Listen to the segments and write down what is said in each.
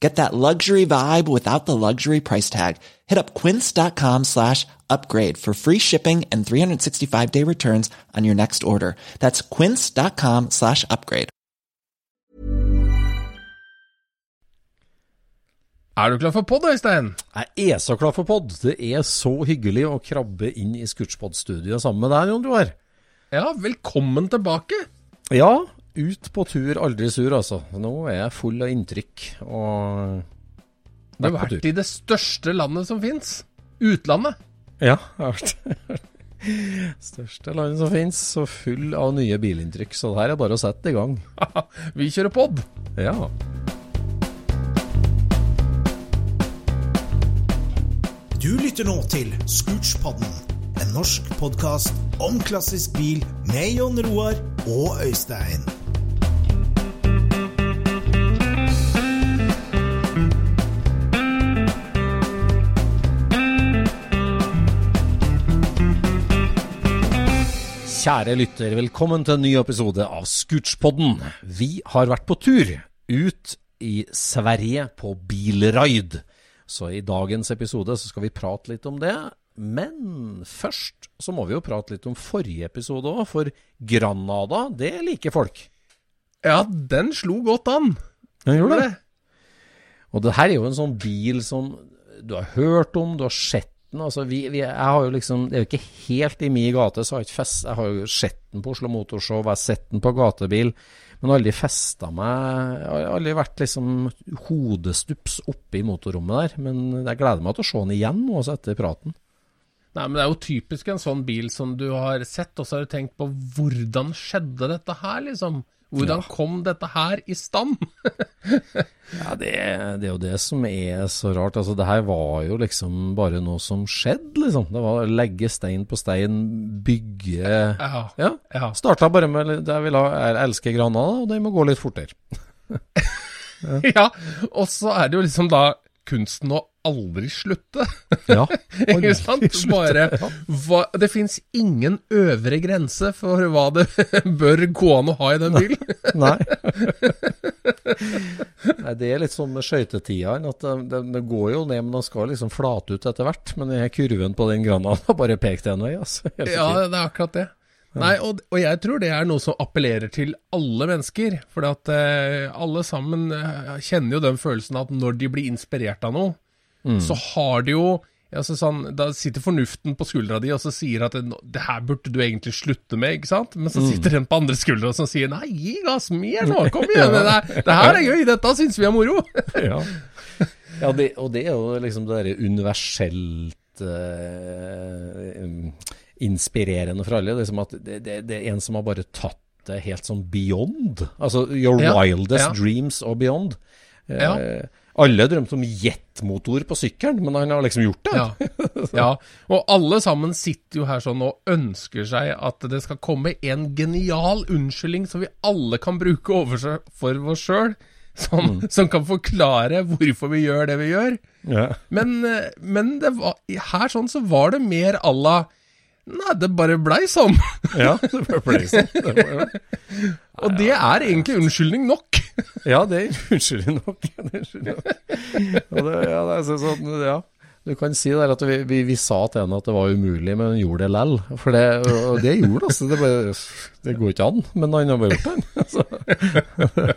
Get that luxury vibe without the luxury price tag. Hit up quince.com slash upgrade for free shipping and 365 day returns on your next order. That's quince.com slash upgrade. Er du klar for pod, Øystein? Jeg er så klar for pod. Det er så hyggelig å krabbe inn i Scootspod-studioet sammen med deg, Jon Roar. Ja, velkommen tilbake. Ja, ut på tur, aldri sur, altså. Nå er jeg full av inntrykk og Du har vært i det største landet som fins. Utlandet. Ja, jeg har vært Største landet som fins, og full av nye bilinntrykk. Så det her er bare å sette i gang. Vi kjører pod. Ja. Du lytter nå til Scootspodden, en norsk podkast om klassisk bil med Jon Roar og Øystein. Kjære lytter, velkommen til en ny episode av Scootspodden. Vi har vært på tur ut i Sverige på bilraid. Så i dagens episode så skal vi prate litt om det. Men først så må vi jo prate litt om forrige episode òg, for Granada, det liker folk. Ja, den slo godt an. Den gjorde det. Og det her er jo en sånn bil som du har hørt om, du har sett den. Altså, vi, vi, jeg har jo liksom, Det er jo ikke helt i min gate, så jeg har ikke fest, jeg har jo sett den på Oslo Motorshow, jeg har sett den på gatebil, men aldri festa meg Jeg har aldri vært liksom hodestups oppe i motorrommet der. Men jeg gleder meg til å se den igjen nå, også etter praten. Nei, men Det er jo typisk en sånn bil som du har sett, og så har du tenkt på hvordan skjedde dette her, liksom? Hvordan Ja. kom dette her i stand? Ja, det, det er jo det som er så rart. Altså, det her var jo liksom bare noe som skjedde, liksom. Det var å legge stein på stein, bygge Ja. Ja. ja. Starta bare med Jeg vil ha jeg elsker Granada, og det må gå litt fortere. ja. Og så er det jo liksom da kunsten å aldri slutte. Ja. Sant? Slutte. Bare hva, Det fins ingen øvre grense for hva det bør gå an å ha i den bilen. Nei. Nei, det er litt sånn med skøytetidene, at det, det, går jo ned, men den skal liksom flate ut etter hvert. Men denne kurven på den grana har bare pekt én vei, altså. Ja, det er akkurat det. Nei, og, og jeg tror det er noe som appellerer til alle mennesker. For at eh, alle sammen eh, kjenner jo den følelsen at når de blir inspirert av noe, så har de jo altså sånn, Da sitter fornuften på skuldra di og så sier at det, det her burde du egentlig slutte med, ikke sant? Men så sitter den på andre skuldra og sier nei, gi gass mer nå, kom igjen, det, her- det her er gøy, dette syns vi er moro. Ja, ja det, og det er jo liksom det derre universelt um, inspirerende for alle. Liksom at det, det, det er en som har bare tatt det helt sånn beyond. Altså your Ja, wildest ja. dreams og beyond. Ja. Ja. Alle drømte om jetmotor på sykkelen, men han har liksom gjort det. Ja. ja, og alle sammen sitter jo her sånn og ønsker seg at det skal komme en genial unnskyldning som vi alle kan bruke over for oss sjøl, som, som kan forklare hvorfor vi gjør det vi gjør. Ja. Men, eh, men det var, her sånn så var det mer à la Nei, det bare blei sånn. Ja, det ble sånn. Det var, Og det er egentlig unnskyldning nok. ja, det er unnskyldning nok. Det unnskyldning nok. Det, ja, det er sånn, ja. Du kan si der at vi, vi, vi sa til henne at det var umulig, men hun gjorde det lell. For det, og det gjorde det, altså. Det, bare, det går ikke an, men han har bare gjort det.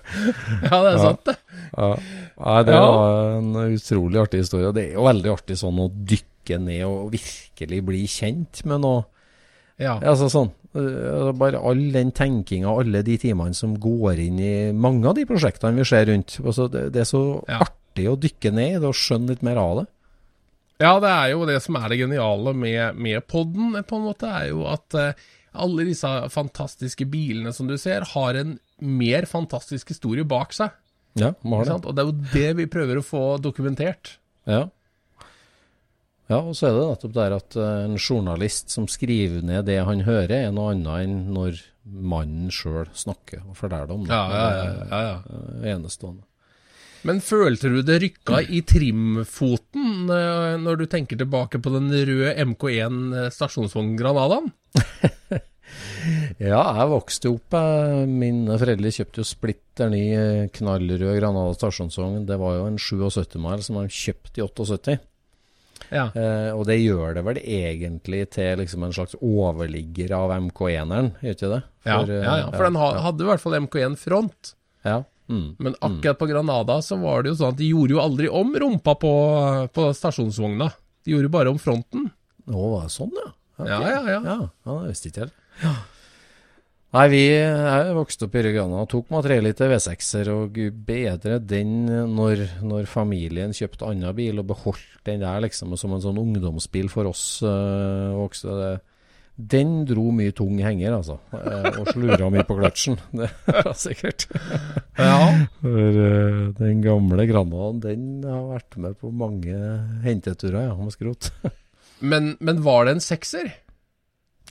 Ja, det er sant, det. ja. Nei, det var en utrolig artig historie. og Det er jo veldig artig sånn å dykke ned og virkelig bli kjent med noe. Ja. Altså sånn, øh, bare all den tenkinga, alle de timene som går inn i mange av de prosjektene vi ser rundt. Altså det, det er så Ja. artig å dykke ned i det og skjønne litt mer av det. Ja, det er jo det som er det geniale med, med podden, på en måte, er jo at eh, alle disse fantastiske bilene som du ser, har en mer fantastisk historie bak seg. Ja, det. Og det er jo det vi prøver å få dokumentert. Ja. Ja, og så er det nettopp der at eh, en journalist som skriver ned det han hører, er noe annet enn når mannen sjøl snakker og forteller om det. Ja, ja, ja, ja, er enestående. Men følte du det rykka i trimfoten eh, når du tenker tilbake på den røde MK1 stasjonsvogn Granadaen? Ja, jeg vokste opp. eh, Mine foreldre kjøpte jo splitter ny eh, knallrød Granada stasjonsvogn. Det var jo en 77-mile som de kjøpte i 78. Ja. Eh, og det gjør det vel egentlig til liksom en slags overligger av MK1-eren, gjør ikke det? For, ja, ja, ja, for den ha, hadde i hvert fall MK1 front. ja. Mm. Men akkurat på Granada så var det jo sånn at de gjorde jo aldri om rumpa på, på stasjonsvogna. De gjorde bare om fronten. Å, var det sånn, ja? Okay. Ja, ja, ja. Ja, ja det visste ikke jeg. Ja. Nei, vi jeg vokste opp i Rygana og tok 3 liter V6-er, og gud bedre den når, når familien kjøpte annen bil og beholdt den der liksom som en sånn ungdomsbil for oss øh, vokste. Det, den dro mye tung henger, altså, eh, og slura mye på kløtsjen. Det var sikkert. Ja. For øh, den gamle Granadaen, den har vært med på mange henteturer, ja, med skrot. Men, men var det en sekser?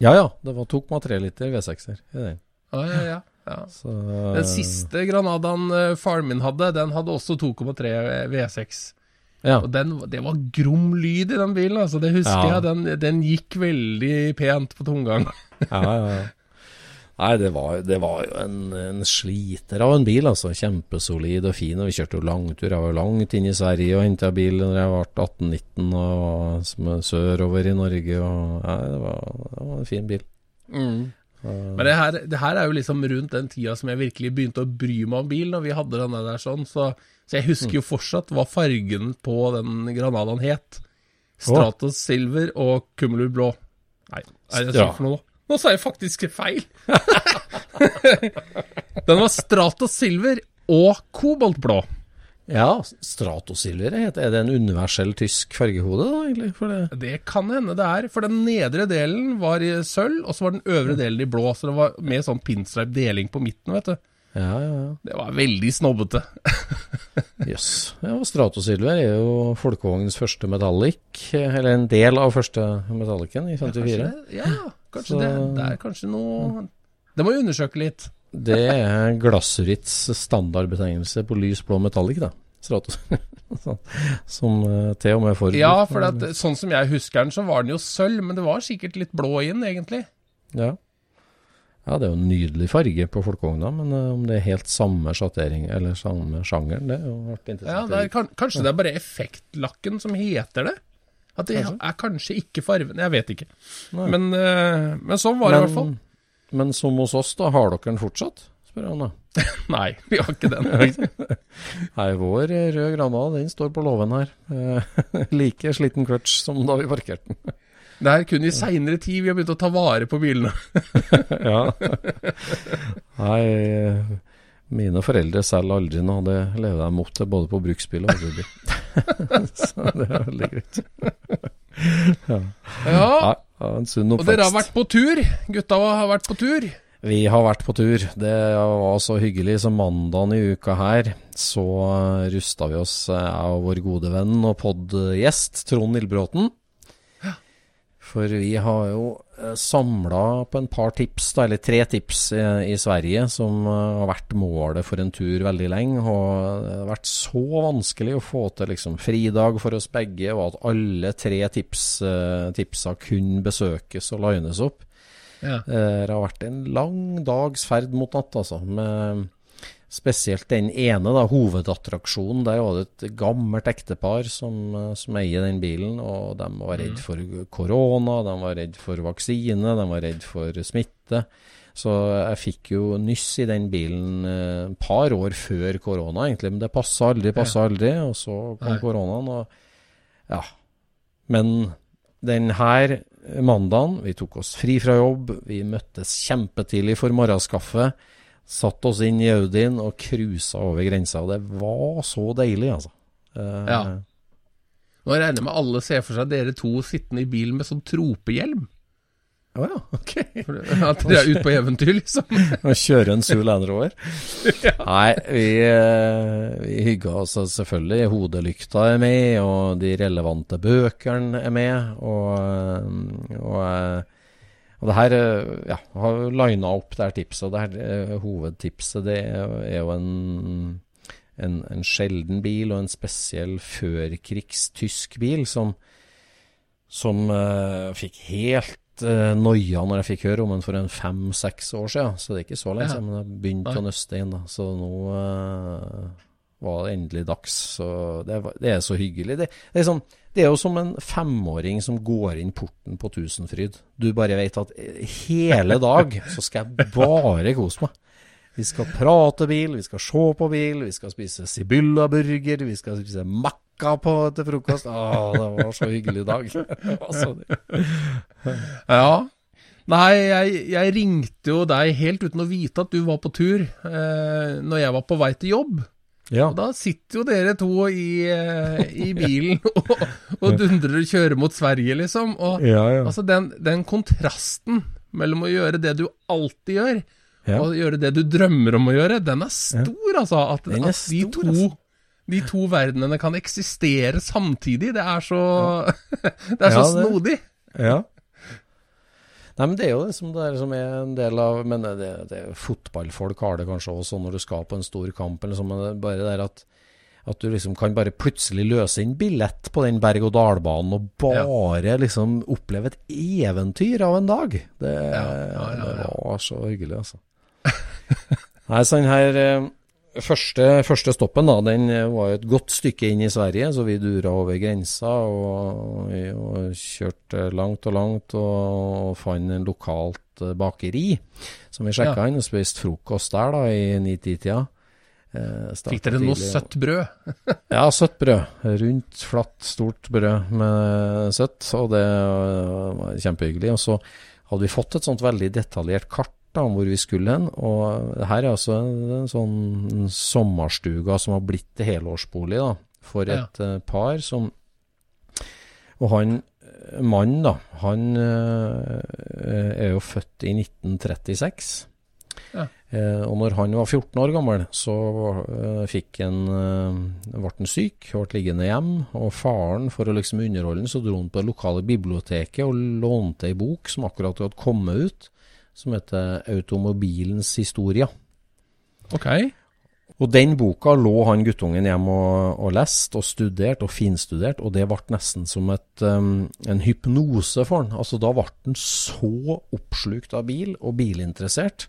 Ja ja, det var 2,3 liter V6-er i den. Ja, ja, ja. ja. Så, Den siste Granadaen eh, faren min hadde, den hadde også 2,3 V6. Ja. Og den, det var grom lyd i den bilen, altså. Det husker Ja. jeg. Den, den gikk veldig pent på tomgang. ja, ja, ja. Nei, det var, det var jo en, en sliter av en bil, altså. Kjempesolid og fin. Og vi kjørte jo langtur. Jeg var jo langt inn i Sverige og henta bil når jeg ble 18-19 og var som er sørover i Norge. Og, nei, det, var, det var en fin bil. Men det her, det her er jo liksom rundt den tida som jeg virkelig begynte å bry meg om bil, når vi hadde denne der sånn. Så, så jeg husker jo fortsatt hva fargen på den Granadaen het. Stratos silver og Cumulus blå. Nei, er det sånn for noe? Nå sa jeg faktisk feil! den var stratosilver og koboltblå. Ja, Stratosilver heter Er det en universell tysk fargehode, da, egentlig? For det? Det kan hende det er, for den nedre delen var i sølv, og så var den øvre delen i blå. Så det var med sånn pinstripe-deling på midten, vet du. Ja, ja, ja. Det var veldig snobbete. Jøss. Ja, Stratosilver er jo folkevognens første metallic, eller en del av første metallicen i 54. Kanskje ja, kanskje Så- det. Det er kanskje noe Det må vi undersøke litt. Det er glassrits standardbetegnelse på lys blå metallic, da. Stratos. Sånn, Som eh, til og med forut. Ja, for at, sånn som jeg husker den, så var den jo sølv, men det var sikkert litt blå inn, egentlig. Ja. ja, det er jo en nydelig farge på folkevogna, men eh, om det er helt samme sjattering eller samme sjangeren, det er jo vært Ja, interessant. Ja, er, kan, Kanskje det er bare effektlakken som heter det? At det Kanskje. er kanskje ikke fargen Jeg vet ikke. Men, eh, men sånn var det i hvert fall. Men som hos oss, da, har dere den fortsatt? Spør han da. Nei, vi har ikke den. Nei, vår røde rød Granada, den står på låven her. Eh, like sliten clutch som da vi parkerte den. Det er kun i seinere tid vi har begynt å ta vare på bilene. ja. Nei, eh, mine foreldre selv aldri noe. Det lever de opp til både på bruksbil og hobbybil. Så det er veldig greit. ja. Ja, ja, en sunn Og dere har vært på tur. Gutta har vært på tur. Vi har vært på tur. Det var så hyggelig. Så mandagen i uka her så eh, rusta vi oss, eh, jeg og vår gode venn og podgjest Trond Ildbråten. For vi har jo samla på en par tips, da, eller tre tips i, i Sverige, som uh, har vært målet for en tur veldig lenge. Og det har vært så vanskelig å få til liksom, fridag for oss begge, og at alle tre tips, uh, tipsa kunne besøkes og lines opp. Ja. det har vært en lang dags ferd mot natt, altså. Med Spesielt den ene, da, hovedattraksjonen. Der var det et gammelt ektepar som, eh, som eier den bilen. og De var redd for korona, de var redd for vaksine, de var redd for smitte. Så jeg fikk jo nyss i den bilen et eh, par år før korona, egentlig. Men det passa aldri, passa aldri. Og så kom koronaen, og ja. Men den her mandagen, vi tok oss fri fra jobb, vi møttes kjempetidlig for morgenskaffe. Satt oss inn i Audien og cruisa over grensa. Og det var så deilig, altså. Uh, Ja. Nå regner jeg med alle ser for seg dere to sittende i bilen med sånn tropehjelm. Å ja, ok. At dere er ute på eventyr, liksom. Og kjøre en Zoo Land Rover. Nei, vi, eh, vi hygga oss selvfølgelig. Hodelykta er med, og de relevante bøkene er med. Og, eh, og, og det her eh, ja, har lina opp det her tipset. Og det her eh, hovedtipset det er jo en, en, en sjelden bil, og en spesiell førkrigstysk bil, som, som uh, fikk helt uh, noia når jeg fikk høre om den for en fem-seks år siden. Så det er ikke så lenge Ja. siden, men jeg begynte Nei. å nøste inn. da. Så nå var det endelig dags. Så det, det er så hyggelig. Det, det, er sånn, det er jo som en femåring som går inn porten på Tusenfryd. Du bare vet at eh, hele dag så skal jeg bare kose meg. Vi skal prate bil, vi skal se på bil, vi skal spise Sibylla-burger, vi skal spise Makka på, til frokost. Å, det var så hyggelig dag. Ja. Nei, jeg, jeg ringte jo deg helt uten å vite at du var på tur, eh, når jeg var på vei til jobb. Ja. Og da sitter jo dere to i, eh, i bilen og, og dundrer og kjører mot Sverige, liksom. Og Ja, ja. altså, den, den kontrasten mellom å gjøre det du alltid gjør, og gjøre det du drømmer om å gjøre, den er stor, altså. At, er at de, stor, to, altså. de to verdenene kan eksistere samtidig, det er så, det er så snodig. Ja. Nei, men det er jo det som, det er, som er en del av Men det, det, fotballfolk har det kanskje også når du skal på en stor kamp, eller sånn, men bare det at at du liksom kan bare plutselig løse inn billett på den berg-og-dal-banen og bare liksom oppleve et eventyr av en dag. Det, Ja, ja, ja, ja. det var så hyggelig, altså. Nei, sånn her eh, første, første stoppen, da, den var et godt stykke inn i Sverige, så vi dura over grensa og, og kjørte langt og langt og fant en lokalt bakeri som vi sjekka Ja. inn og spiste frokost der da i ni-ti-tida. Eh, Fikk dere noe tidlig, søtt brød? ja, søtt brød. Rundt, flatt, stort brød med søtt. Og det var kjempehyggelig. Og så hadde vi fått et sånt veldig detaljert kart da, om hvor vi skulle hen. Og her er altså en, en sånn sommerstuga som har blitt til helårsbolig da, for Ja. et eh, par som Og han eh, mannen, da, han eh, er jo født i 1936. Ja. Og når han var 14 år gammel, så fikk han ble han syk, ble liggende hjem. Og faren, for å liksom underholde ham, så dro han på det lokale biblioteket og lånte ei bok som akkurat hadde kommet ut, som heter 'Automobilens historie'. Ok. Og den boka lå han guttungen hjemme og, og leste og studerte og finstuderte, og det ble nesten som et, um, en hypnose for han. Altså Da ble han så oppslukt av bil og bilinteressert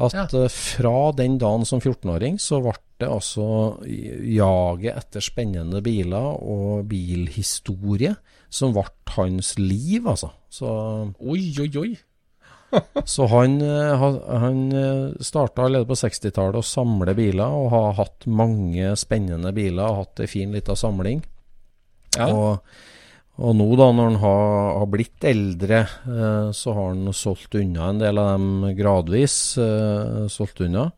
at Ja. uh, fra den dagen som 14-åring så ble det altså jaget etter spennende biler og bilhistorie som ble hans liv, altså. Så Oi, oi, oi. så han, eh, han starta allerede på 60-tallet å samle biler, og har hatt mange spennende biler, og hatt ei en fin lita samling. Ja. Og, og nå da, når han har, har blitt eldre, eh, så har han solgt unna en del av dem gradvis. Eh, solgt unna.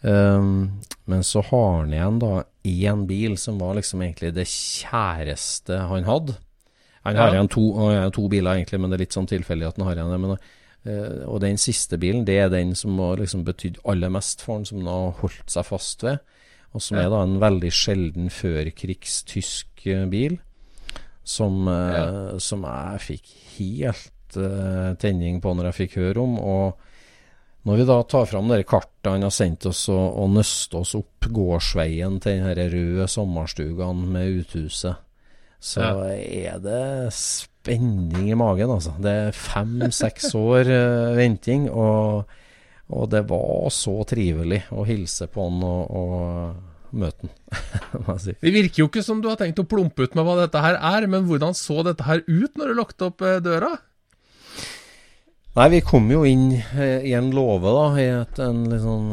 Um, men så har han igjen da én bil som var liksom egentlig det kjæreste han hadde. Han har igjen to, har to biler egentlig, men det er litt sånn tilfeldig at han har igjen det. Men, eh, og den siste bilen, det er den som har liksom betydd aller mest for han, som han har holdt seg fast ved. Og som Ja. er da en veldig sjelden førkrigstysk eh, bil. Som, eh, som jeg fikk helt uh, tenning på når jeg fikk høre om. Og når vi da tar fram de kartene han har sendt oss, og, og nøster oss opp gårdsveien til den røde sommerstugaen med uthuset, så ja. er det spenning i magen, altså. Det er fem-seks år uh, venting, og, og, det var så trivelig å hilse på han og, og møte han. si. Det virker jo ikke som du har tenkt å plumpe ut med hva dette her er, men hvordan så dette her ut når du lukket opp eh, døra? Nei, vi kom jo inn eh, i en låve, da. I et, en liksom,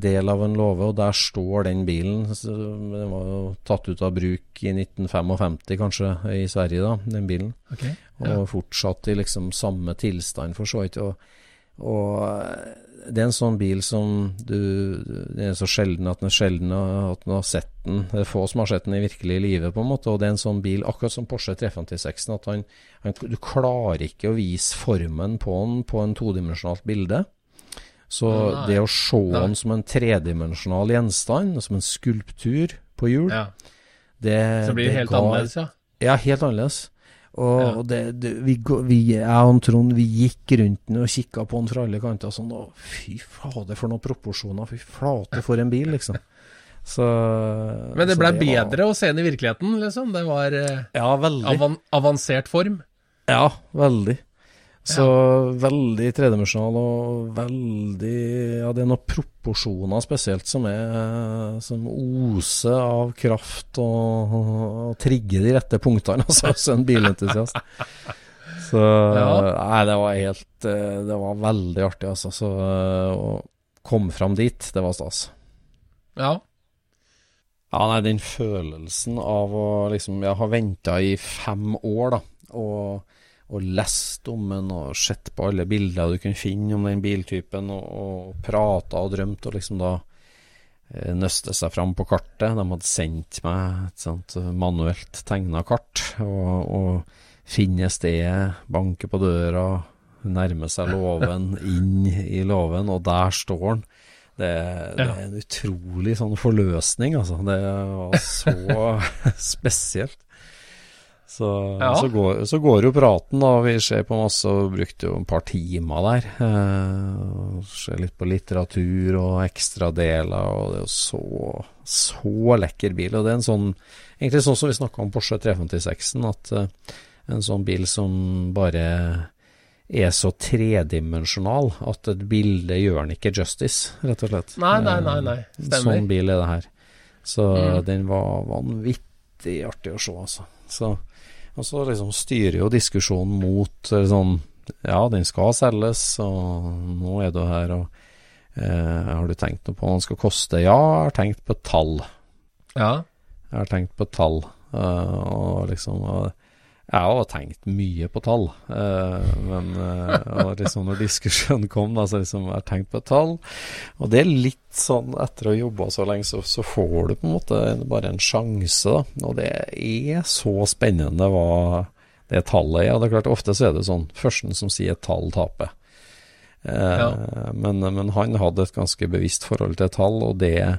del av en låve, og der står den bilen. Den var jo tatt ut av bruk i 1955, kanskje, i Sverige, da, den bilen. Okay, ja. Og fortsatt i liksom samme tilstand, for så vidt. Og, og det er en sånn bil som du Det er så sjelden at den er sjelden at du har sett den. Det er få som har sett den i virkelig live, på en måte. Og det er en sånn bil, akkurat som Porsche 356, at han, han, du klarer ikke å vise formen på den på en todimensjonalt bilde. Så Nei. det å se den som en tredimensjonal gjenstand, som en skulptur på hjul, ja. det Så blir det helt ga, annerledes, ja? Ja, helt annerledes. Og, ja. det, det, vi, vi, jeg og Trond vi gikk rundt den og kikka på den fra alle kanter sånn og Fy fader, for noen proporsjoner. Fy flate, for en bil, liksom. Så, Men det ble bedre var... å se den i virkeligheten, liksom? Det var eh, ja, avan avansert form? Ja, veldig. Så ja. veldig tredimensjonal og veldig Ja, det er noen proporsjoner spesielt som er Som oser av kraft og, og trigger de rette punktene, altså, som en bilentusiast. Så ja. Nei, det var helt Det var veldig artig, altså. Så å komme fram dit, det var stas. Ja. Ja, nei, den følelsen av å liksom Jeg har venta i fem år, da. Og og lest om den og sett på alle bilder du kunne finne om den biltypen, og, og prata og drømt, og liksom da eh, nøste seg fram på kartet. De hadde sendt meg et sånt manuelt tegna kart, og, og finne stedet, banke på døra, nærme seg låven, inn i låven, og der står den. Det, det, er en utrolig sånn forløsning, altså. Det var så spesielt. Så, ja. så, går, så, går, jo praten, da. Vi ser på masse og brukte jo et par timer der. Eh, ser litt på litteratur og ekstradeler, og det er jo så, så lekker bil. Og det er en sånn Egentlig sånn som vi snakka om Porsche 356-en, at eh, en sånn bil som bare er så tredimensjonal at et bilde gjør den ikke justice, rett og slett. Nei, nei, nei. nei. Eh, Stemmer. Sånn bil er det her. Så mm. den var vanvittig artig å se, altså. Så og så liksom styrer jo diskusjonen mot eh, sånn Ja, den skal selges, og nå er du her, og eh, Har du tenkt noe på hva den skal koste? Ja, jeg har tenkt på tall. Ja. Jeg har tenkt på tall, uh, og liksom og jeg har tenkt mye på tall, eh, men eh, liksom når diskusjonen kom, da, så liksom jeg har tenkt på tall. Og det er litt sånn etter å ha jobba så lenge, så, så, får du på en måte bare en sjanse, da. Og det er så spennende hva det tallet er. Og det er klart, ofte så er det sånn førsten som sier et tall, taper. Eh, ja. men, men han hadde et ganske bevisst forhold til tall, og det Eh,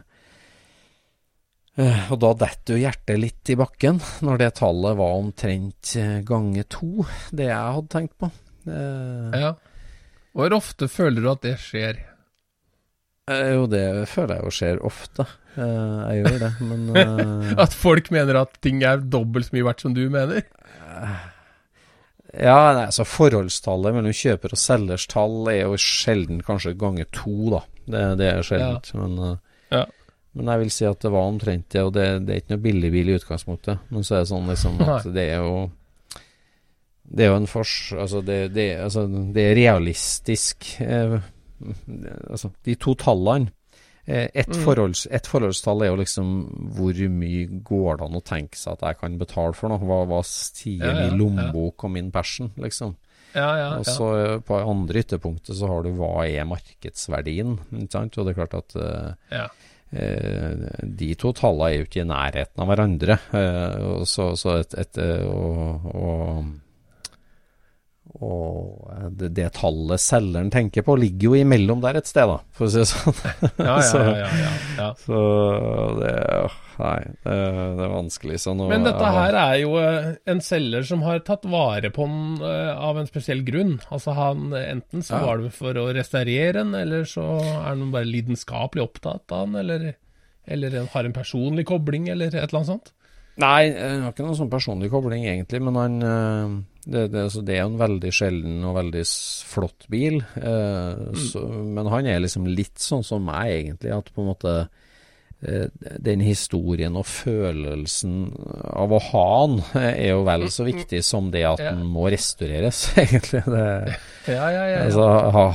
og da detter jo hjertet litt i bakken, når det tallet var omtrent eh, gange to, det jeg hadde tenkt på. Eh, ja. Hvor ofte føler du at det skjer? Jo, det føler jeg jo skjer ofte. Jeg gjør det, men At folk mener at ting er dobbelt så mye verdt som du mener? Ja, nei, altså forholdstallet mellom kjøper og selgers tall er jo sjelden kanskje ganger to, da. Det, det er sjeldent. Ja. Men ja. Men jeg vil si at det var omtrent det, og det, det er ikke noe billig bil i utgangspunktet. Men så er det sånn liksom at det er jo Det er jo en fors... Altså, det, det, altså, det er realistisk eh, Altså, de to tallene eh, et, mm. forholds, et, forholdstall er jo liksom hvor mye går det an å tenke seg at jeg kan betale for noe? Hva, hva sier ja, ja, min lommebok ja. og min passion, liksom? Ja, ja, og så ja. på andre ytterpunktet så har du hva er markedsverdien, ikke sant? Og det er klart at ja. Eh, de to tallene er jo ikke i nærheten av hverandre. Eh, så, så et, et, eh, og, og, og eh, det, det tallet selgeren tenker på, ligger jo imellom der et sted, da, for å si det sånn. Ja, ja, ja. ja. Så det Nei, det, det er vanskelig. Nå, Men dette her er jo eh, en selger som har tatt vare på den eh, av en spesiell grunn. Altså han Enten så var det for å restaurere den, eller så er han bare lidenskapelig opptatt av den, eller, eller har en personlig kobling, eller et eller annet sånt. Nei, jeg har ikke noen sånn personlig kobling egentlig, men han eh, det, det, altså, det er en veldig sjelden og veldig flott bil. eh, så, men han er liksom litt sånn som meg, egentlig. At på en måte eh, den historien og følelsen av å ha han er jo vel så viktig som det at han den må restaureres, egentlig. Det, Ja, ja, ja. ja. altså,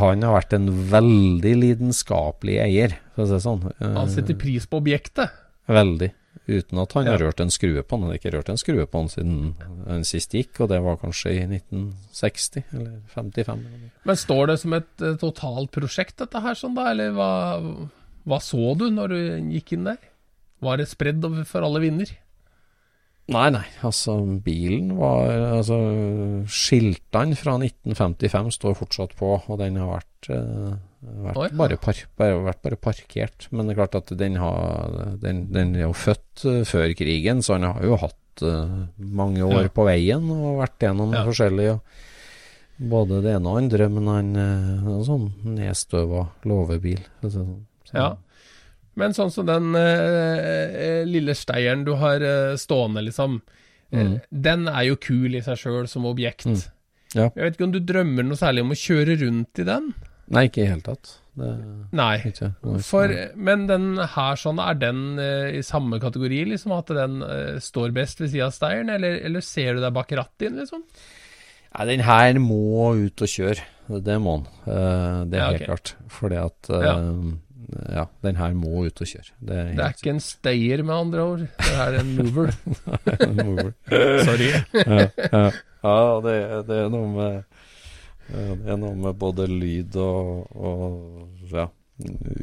han har vært en veldig lidenskapelig eier, for å si det sånn. Eh, han setter pris på objektet. Veldig. Uten at han har rørt en skrue på den. Han har ikke rørt en skrue på den siden han sist gikk, og det var kanskje i 1960 eller 55. Men står det som et eh, totalt prosjekt, dette her, sånn da? Eller hva, hva så du når du gikk inn der? Var det spredd for alle vinder? Nei, nei, altså bilen var Altså skiltene fra 1955 står fortsatt på, og den har vært, eh, vært, Oi. bare, par, bare, vært bare parkert. Men det er klart at den, har, den, den er jo født eh, før krigen, så han har jo hatt eh, mange år Ja. på veien og vært gjennom Ja. forskjellige Både det ene og andre, men han eh, er en sånn nedstøva låvebil. sånn. Så- Ja. Men sånn som den eh, lille steieren du har stående, liksom. Mm. Den er jo kul i seg sjøl som objekt. Mm. Ja. Jeg vet ikke om du drømmer noe særlig om å kjøre rundt i den? Nei, ikke i det hele tatt. Det Nei. ikke, ikke- For, men den her sånn, er den uh, i samme kategori, liksom? At den uh, står best ved sida av steieren, eller, eller ser du deg bak rattet din, liksom? Nei, den her må ut og kjøre. Det må den. Uh, det er Ja, helt ok. klart. Fordi at eh, ja. den her må ut og kjøre. Det er Det er ikke en stayer, med andre ord. Det er en mover. mover. Sorry. ja, ja. ja det, det er noe med eh, Det er noe med både lyd og, og ja,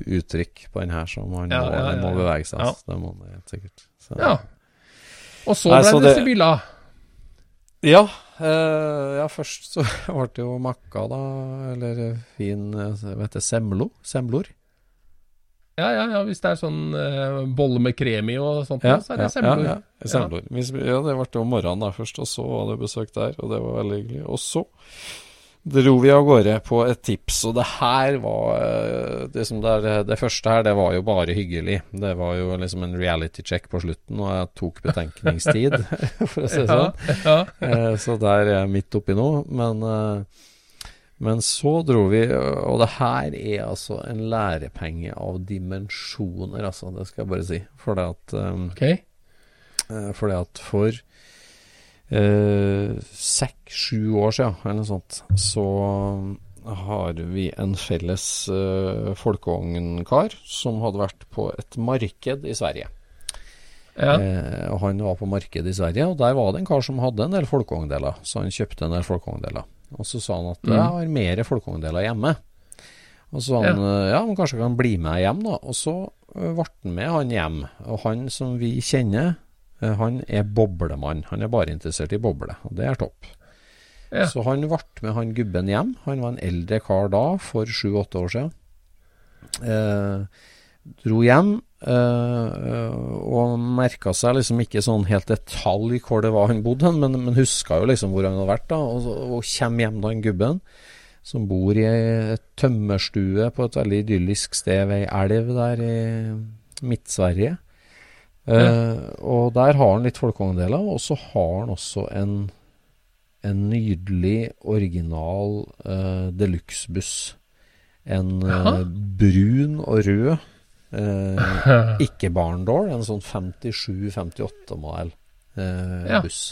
uttrykk på den her som man Ja, må, ja, må bevege seg. Altså. Det må man helt sikkert. Så- Ja. Og så Nei, ble så det Sibilla. Ja, eh, ja, først så ble det jo makka, da. Eller fin eh, Hva heter det? Semlo? Semlor? Ja, ja, ja, hvis det er sånn eh, bolle med krem i og sånt, Ja, så er det ja, semlor. Ja, ja, semlor. Ja, det ble jo morgenen da først, og så var det besøk der, og det var veldig hyggelig. Og så dro vi av gårde på et tips, og det her var liksom det, det første her, det var jo bare hyggelig. Det var jo liksom en reality check på slutten, og jeg tok betenkningstid, for å si det sånn. Ja, Eh, Så der er jeg midt oppi nå. Men, eh, men så dro vi, og det her er altså en lærepenge av dimensjoner, altså. Det skal jeg bare si. For det at okay. Fordi at for eh, seks-sju år siden, eller noe sånt, så har vi en felles eh, folkeognkar som hadde vært på et marked i Sverige. Ja. Eh, og Han var på markedet i Sverige, og der var det en kar som hadde en del folkevogndeler. Så han kjøpte en del folkevogndeler. Og så sa han at Mm. jeg har mer folkevogndeler hjemme. Og så sa han ja. ja, men kanskje kan bli med hjem, da. Og så eh, ble han med han hjem. Og han som vi kjenner, eh, han er boblemann. Han er bare interessert i boble, og det er topp. Ja. Så han ble med han gubben hjem. Han var en eldre kar da, for sju-åtte år siden. Eh, dro hjem eh, og merka seg liksom ikke sånn helt detalj hvor det var han bodde, men, men huska jo liksom hvor han hadde vært. da, Og, og kommer hjem da han gubben, som bor i et tømmerstue på et veldig idyllisk sted ved ei elv der i Midt-Sverige. Eh, og der har han litt folkekongedeler, og så har han også en, en nydelig, original uh, deluxe-buss. En eh, brun og rød, eh, ikke barndoor, en sånn 57-58-modell eh, Ja. buss.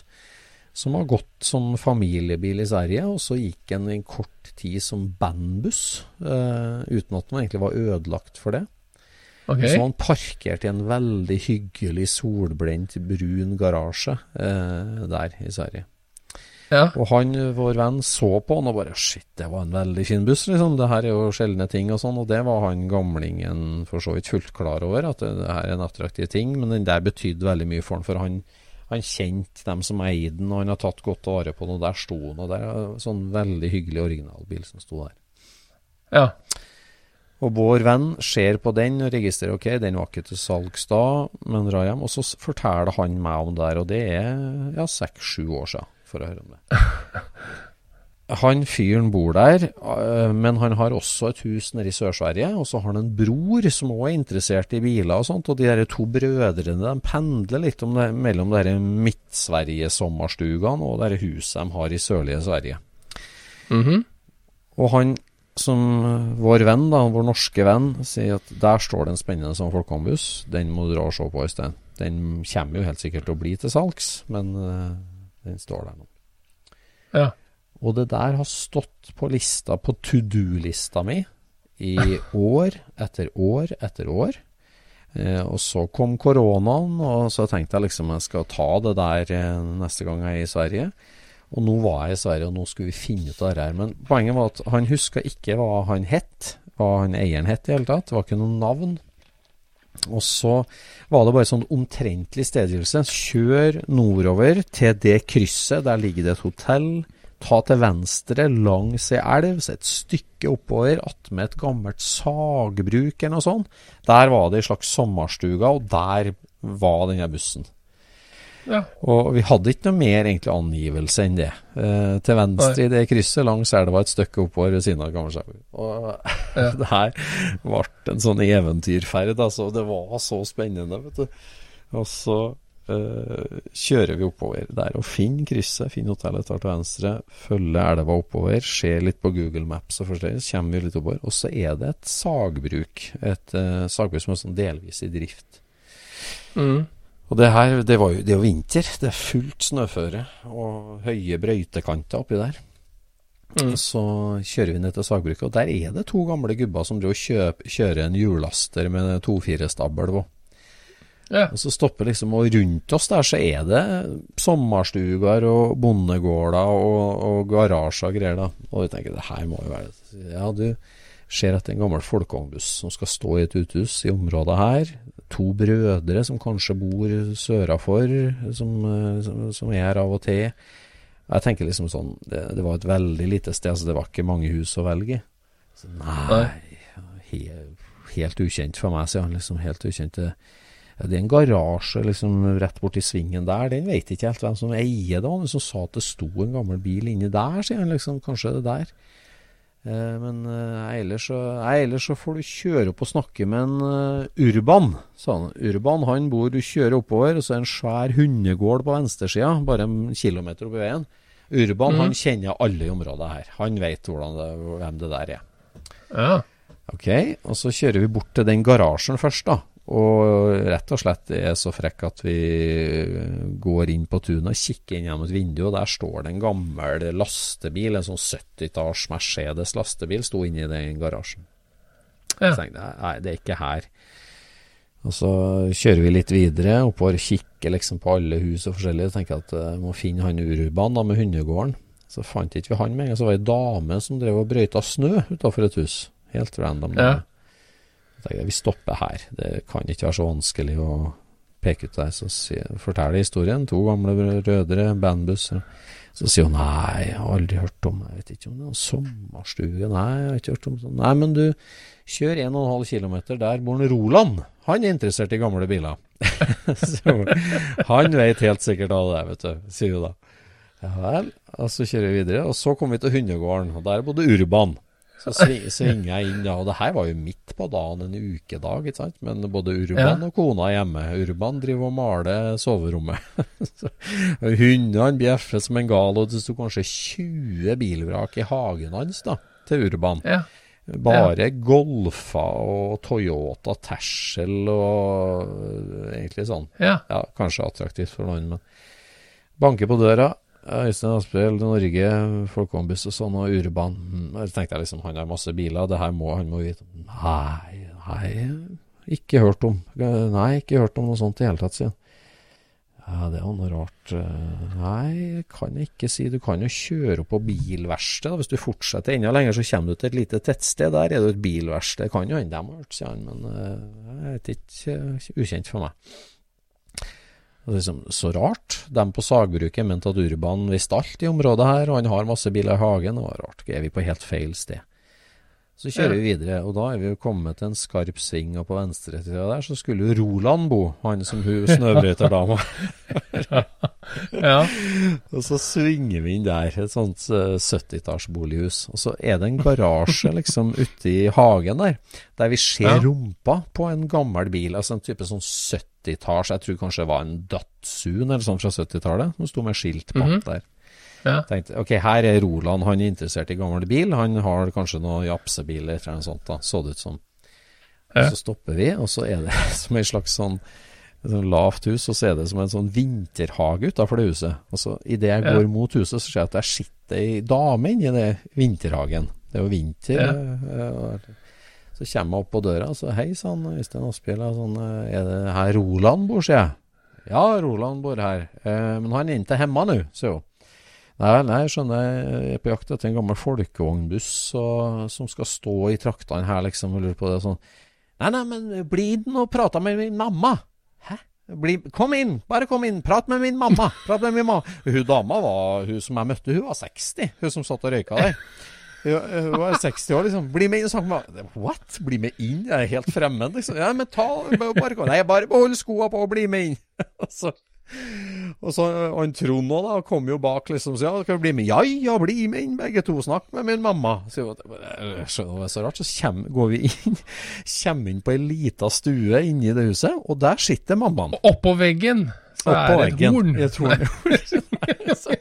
Som har gått som familiebil i Sverige, og så gikk den i kort tid som bandbuss, eh, uten at den egentlig var ødelagt for det. Ok. Så var han parkert i en veldig hyggelig, solbrent, brun garasje eh, der i Sverige. Ja. Og han, vår venn, så på han og bare Shit, det var en veldig fin buss, liksom. Det her er jo sjeldne ting og sånn. Og det var han gamlingen for så vidt fullt klar over, at det, her er en attraktiv ting. Men den der betydde veldig mye for han, for han, Han kjente dem som eide den, og han har tatt godt vare på den, og der sto den. Og det er en sånn veldig hyggelig originalbil som sto der. Ja. Og vår venn ser på den og registrerer ok, den var ikke til salgs da, men drar hjem. Og så forteller han meg om det der, og det er ja, seks-sju år siden, for å høre om det. Han fyren bor der, øh, men han har også et hus nede i Sør-Sverige. Og så har han en bror som òg er interessert i biler og sånt. Og de der to brødrene de pendler litt det, mellom de Midt-Sverige-sommerstugene og det huset de har i sørlige Sverige. Mhm. Og han som øh, vår venn, da, vår norske venn, sier at der står det en spennende sånn folkeambuss. Den må du dra og se på, Øystein. Den kommer jo helt sikkert til å bli til salgs, men uh, den står der nå. Ja. Og det der har stått på lista, på to do-lista mi, i år etter år etter år. Eh, og så kom koronaen, og så tenkte jeg liksom jeg skal ta det der eh, neste gang jeg er i Sverige. Og nå var jeg i Sverige, og nå skulle vi finne ut av det her. Men poenget var at han huska ikke hva han het, hva han eieren het i hele tatt. Det var ikke noe navn. Og så var det bare sånn omtrentlig stedgivelse. Kjør nordover til det krysset. Der ligger det et hotell. Ta til venstre langs ei elv, så et stykke oppover, attmed et gammelt sagbruk eller noe sånt. Der var det ei slags sommerstuga, og der var denne bussen. Ja. Og vi hadde ikke noe mer egentlig angivelse enn det. Eh, til venstre i det krysset langs elva et stykke oppover ved siden av Gammelskjær. Og Ja. det her ble en sånn eventyrferd. Altså. Det var så spennende, vet du. Og så eh, kjører vi oppover der og finner krysset, finner hotellet, tar til venstre, følger elva oppover, ser litt på Google Maps og så kommer vi litt oppover. Og så er det et sagbruk. Et eh, sagbruk som er sånn delvis i drift. Mhm. Og det her, det, var jo, det er jo vinter. Det er fullt snøføre og høye brøytekanter oppi der. Mm. Så kjører vi ned til sagbruket, og der er det to gamle gubber som driver kjøp, kjører en hjullaster med to-fire-stabel. på. Ja. Og så stopper liksom, og rundt oss der så er det sommerstuger og bondegårder og, og garasjer og greier da. Og vi tenker, det her må jo være Ja, du ser etter en gammel folkevognbuss som skal stå i et uthus i området her. To brødre som kanskje bor sørafor, eh, som, som er her av og til. Jeg tenker liksom sånn, det, det var et veldig lite sted, så det var ikke mange hus å velge. Så nei, helt, helt ukjent for meg, sier han. liksom Helt ukjent. Det, det er en garasje liksom rett borti svingen der. Den vet ikke helt hvem som eier det. Han som sa at det sto en gammel bil inni der, sier han. liksom, Kanskje det der. Eh, men eh, ellers, så, ellers så får du kjøre opp og snakke med en eh, Urban, sa han. Urban han bor, du kjører oppover, og så er det en svær hundegård på venstresida, bare en kilometer oppi veien. Urban han kjenner alle i området her. Han vet det, hvem det der er. ja. Ok, og så kjører vi bort til den garasjen først, da. Og rett og slett er så frekk at vi går inn på tunet og kikker inn gjennom et vindu, og der står det en gammel lastebil, en sånn 70-talls Mercedes lastebil, sto inni den garasjen. Ja. Så tenkte jeg, nei, det er ikke her. Og så kjører vi litt videre oppover, kikker liksom på alle hus og forskjellige. Tenker at jeg må finne han Urban da med hundegården. Så fant ikke vi han med en gang. Så var det ei dame som drev og brøyta snø utafor et hus. Helt random. Ja. Jeg, vi stopper her. Det kan ikke være så vanskelig å peke ut der. Så forteller historien. To gamle rødere bandbusser. Så sier hun nei, jeg har aldri hørt om Jeg vet ikke om det er sommerstue. Nei, jeg har ikke hørt om sånn. Nei, men du, kjør 1,5 km. Der bor Roland. Han er interessert i gamle biler. så han vet helt sikkert av det, vet du, sier hun da. Ja vel. Og så kjører vi videre. Og så kommer vi til hundegården, og der bodde Urban. Så svi- svinger jeg inn, ja, og det her var jo midt på dagen, en ukedag, ikke sant. Men både Urban Ja. og kona er hjemme. Urban driver og maler soverommet. Hundene bjeffer som en gal, og det sto kanskje 20 bilvrak i hagen hans da, til Urban. ja. Bare Golfer og Toyota Tercel og øh, egentlig sånn. Ja. Ja, kanskje attraktivt for noen, men banker på døra. Øystein Aspel, Norge, Folkevognbuss og sånn, og Urban. Så tenkte jeg liksom, han har masse biler, det her må han må vite. Nei, nei, ikke hørt om. Nei, ikke hørt om noe sånt i hele tatt, sier han. Ja, det var noe rart. Eh, Nei, kan jeg ikke si. Du kan jo kjøre opp på bilverksted. Hvis du fortsetter enda lenger, så kommer du til et lite tettsted. Der er det et bilverksted. Kan jo hende de har hørt, sier han, men det jeg vet ikke. eh, Ukjent for meg. Liksom, så rart. De på sagbruket mente at Urban visste alt i området her, og han har masse biler i hagen. Det var rart. Er vi på helt feil sted? Så kjører vi videre, og da er vi jo kommet til en skarp sving, og på venstresida der så skulle jo Roland bo, han som hun snøbrøyterdama. Ja. og så svinger vi inn der, et sånt uh, 70-tallsbolighus. Og så er det en garasje liksom ute i hagen der, der vi ser Ja. rumpa på en gammel bil. Altså en type sånn 70-talls, jeg tror kanskje det var en Datsun eller sånn fra 70-tallet, som sto med skilt bak -hmm. der. Ja. Tenkte, ok, her er Roland, han er interessert i gammel bil. Han har kanskje noen japsebiler eller noe sånt, da, så det ut som. Ja. Så stopper vi, og så er det som en slags sånn, sånn lavt hus, og så er det som en sånn vinterhage utafor det huset. Og så idet jeg Ja. går mot huset, så ser jeg at der sitter ei dame inni det vinterhagen. Det er jo vinter. Ja. Så kommer jeg opp på døra, så hei sann, Øystein Asphjell, sånn, eh, er det her Roland bor, sier jeg. Ja, Roland bor her, eh, men han er ikke hjemme nå, sier hun. Nei, nei, jeg skjønner, jeg er på jakt etter en gammel folkevognbuss som skal stå i traktene her, liksom, og lurer på det sånn. Nei, nei, men bli den og prate med min mamma. Hæ? Bli, kom inn, bare kom inn, prat med min mamma. Prat med min mamma. Hun dama var, hun som jeg møtte, hun var 60, hun som satt og røyka der. Hun, hun var 60 år, liksom. Bli med inn og snakk med meg. What? Bli med inn? Jeg er helt fremmed, liksom. Ja, men ta, bare. Nei, bare behold skoa på og bli med inn. Og så og så han Trond òg, da, kom jo bak, liksom. Så ja, skal bli med? Ja, ja, bli med inn, begge to. Snakk med min mamma. Så jeg, jeg skjønner det er så rart. Så kjem, går vi inn Kommer inn på ei lita stue inni det huset, og der sitter mammaen. Oppå veggen Oppå er det et veggen. horn. Jeg tror det.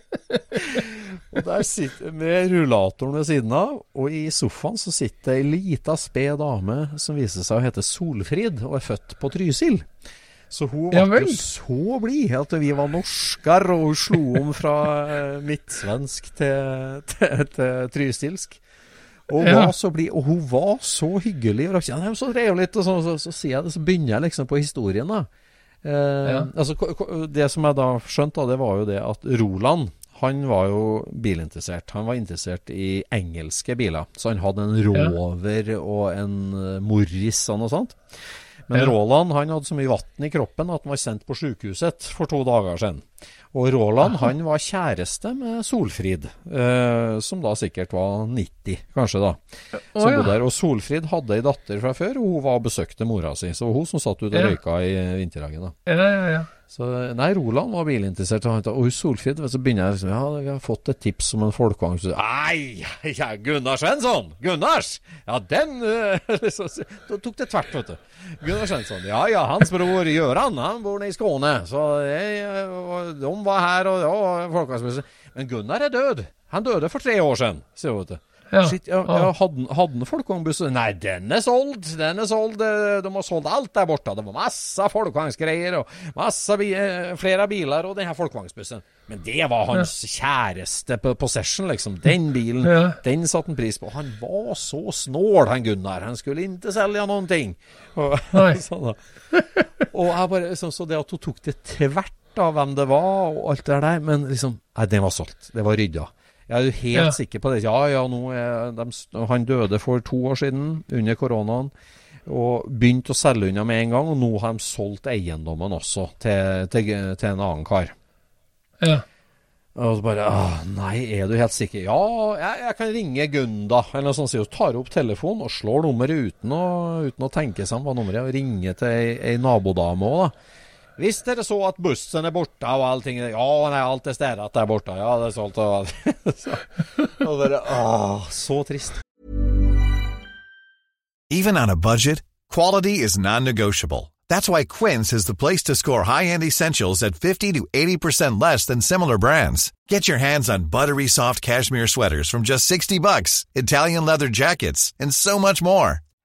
og der sitter med rullatoren ved siden av, og i sofaen så sitter ei lita sped dame som viser seg å hete Solfrid, og er født på Trysil. Så hun Ja jo så blid at vi var norsker, og hun slo om fra eh, midtsvensk til, til, til trysilsk. Og Ja. var så blid, og hun var så hyggelig. Og så så, så, så, sier jeg det, så begynner jeg liksom på historien, da. Eh, Ja. altså, det som jeg da skjønte, det var jo det at Roland han var jo bilinteressert. Han var interessert i engelske biler. Så han hadde en. Rover og en eh, Morris og noe sånt. Men. Roland han hadde så mye vann i kroppen at han var sendt på sykehuset for to dager siden. Og Roland han var kjæreste med Solfrid, eh, som da sikkert var 90, kanskje da. Som ja. bodde der. Og Solfrid hadde ei datter fra før, og hun var og besøkte mora si. Så det var hun som satt ute og Ja. røyka i vinterhagen. da. Ja, ja, ja. Så nei, Roland var bilinteressert. Og, han Solfrid, så begynner jeg liksom Ja, vi har fått et tips om en folkevogn. Nei, ja, Gunnar Svensson! Gunnars! Ja, den liksom, så- Da tok det tvert, vet du. Gunnar Svensson. Ja, ja, hans bror Gøran, han bor nede i Skåne. Så jeg, og de var her, og ja, folkevognsbussen. Men Gunnar er død. Han døde for tre år siden, sier hun. Ja. Shit, ja, ja, hadde, hadde han folkevognbuss? Nei, den er solgt. Den er solgt. eh, De har solgt alt der borte. Det var masse folkevognsgreier og masse bi eh, flere biler og denne folkevognsbussen. Men det var hans kjæreste possession, liksom. Den bilen, den satte han pris på. Han var så snål, han Gunnar. Han skulle ikke selge noen ting. Og, sånn og jeg bare, så, så det at hun tok det tvert av hvem det var, og alt det der, men liksom Nei, den var solgt. Det var rydda. Jeg er jo helt Ja. sikker på det. Ja, ja, er de, Han døde for to år siden, under koronaen, og begynte å selge unna med en gang. Og nå har de solgt eiendommen også til, til, til en annen kar. ja. Og så bare ah, Nei, er du helt sikker? Ja, jeg, jeg kan ringe Gunda, eller noe sånt. hun. Tar opp telefonen og slår nummeret uten å, uten å tenke seg om hva nummeret er, og ringer til ei, ei nabodame òg, da. Hvis dere så at bussen er borte og allting Ja, nei, alt er stedet der borte. Ja, det er solgt og så, Og bare ah, Så trist. Even on a budget, quality is non-negotiable. That's why Quince is the place to score high-end essentials at 50 to 80% less than similar brands. Get your hands on buttery soft cashmere sweaters from just 60 bucks, Italian leather jackets, and so much more.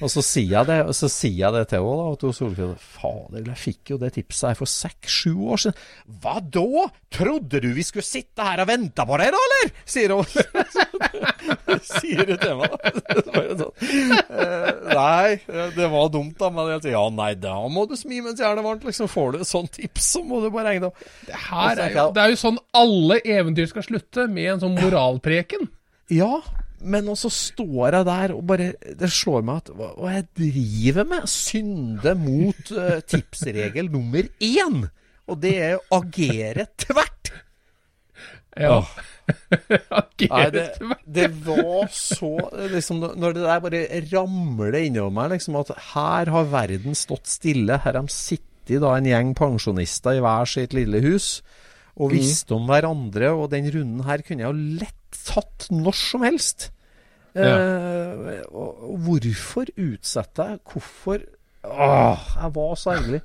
Og så sier jeg det, og så sier jeg det til henne, da, hun Solfrid Fader, jeg fikk jo det tipset her for seks-sju år siden. Hva da? Trodde du vi skulle sitte her og vente på deg, da, eller? Sier hun. sier det til meg, da. Nei, det var dumt, da. Men jeg sier ja, nei, da må du smi mens jernet er varmt. Liksom, får du et sånt tips, så må du bare regne det. Det, er jo, det er jo sånn alle eventyr skal slutte, med en sånn moralpreken. Ja, men også står jeg der og bare Det slår meg at hva, hva jeg driver med? Synde mot uh, tipsregel nummer én! Og det er å agere tvert. Ja. agere Nei, det, det var så liksom, Når det der bare ramler innover meg, liksom at her har verden stått stille. Her har de sittet da en gjeng pensjonister i hver sitt lille hus og visste om hverandre. Og den runden her kunne jeg jo lett tatt når som helst. Ja. Eh, og, og hvorfor utsette jeg? Hvorfor Åh, jeg var så ergerlig.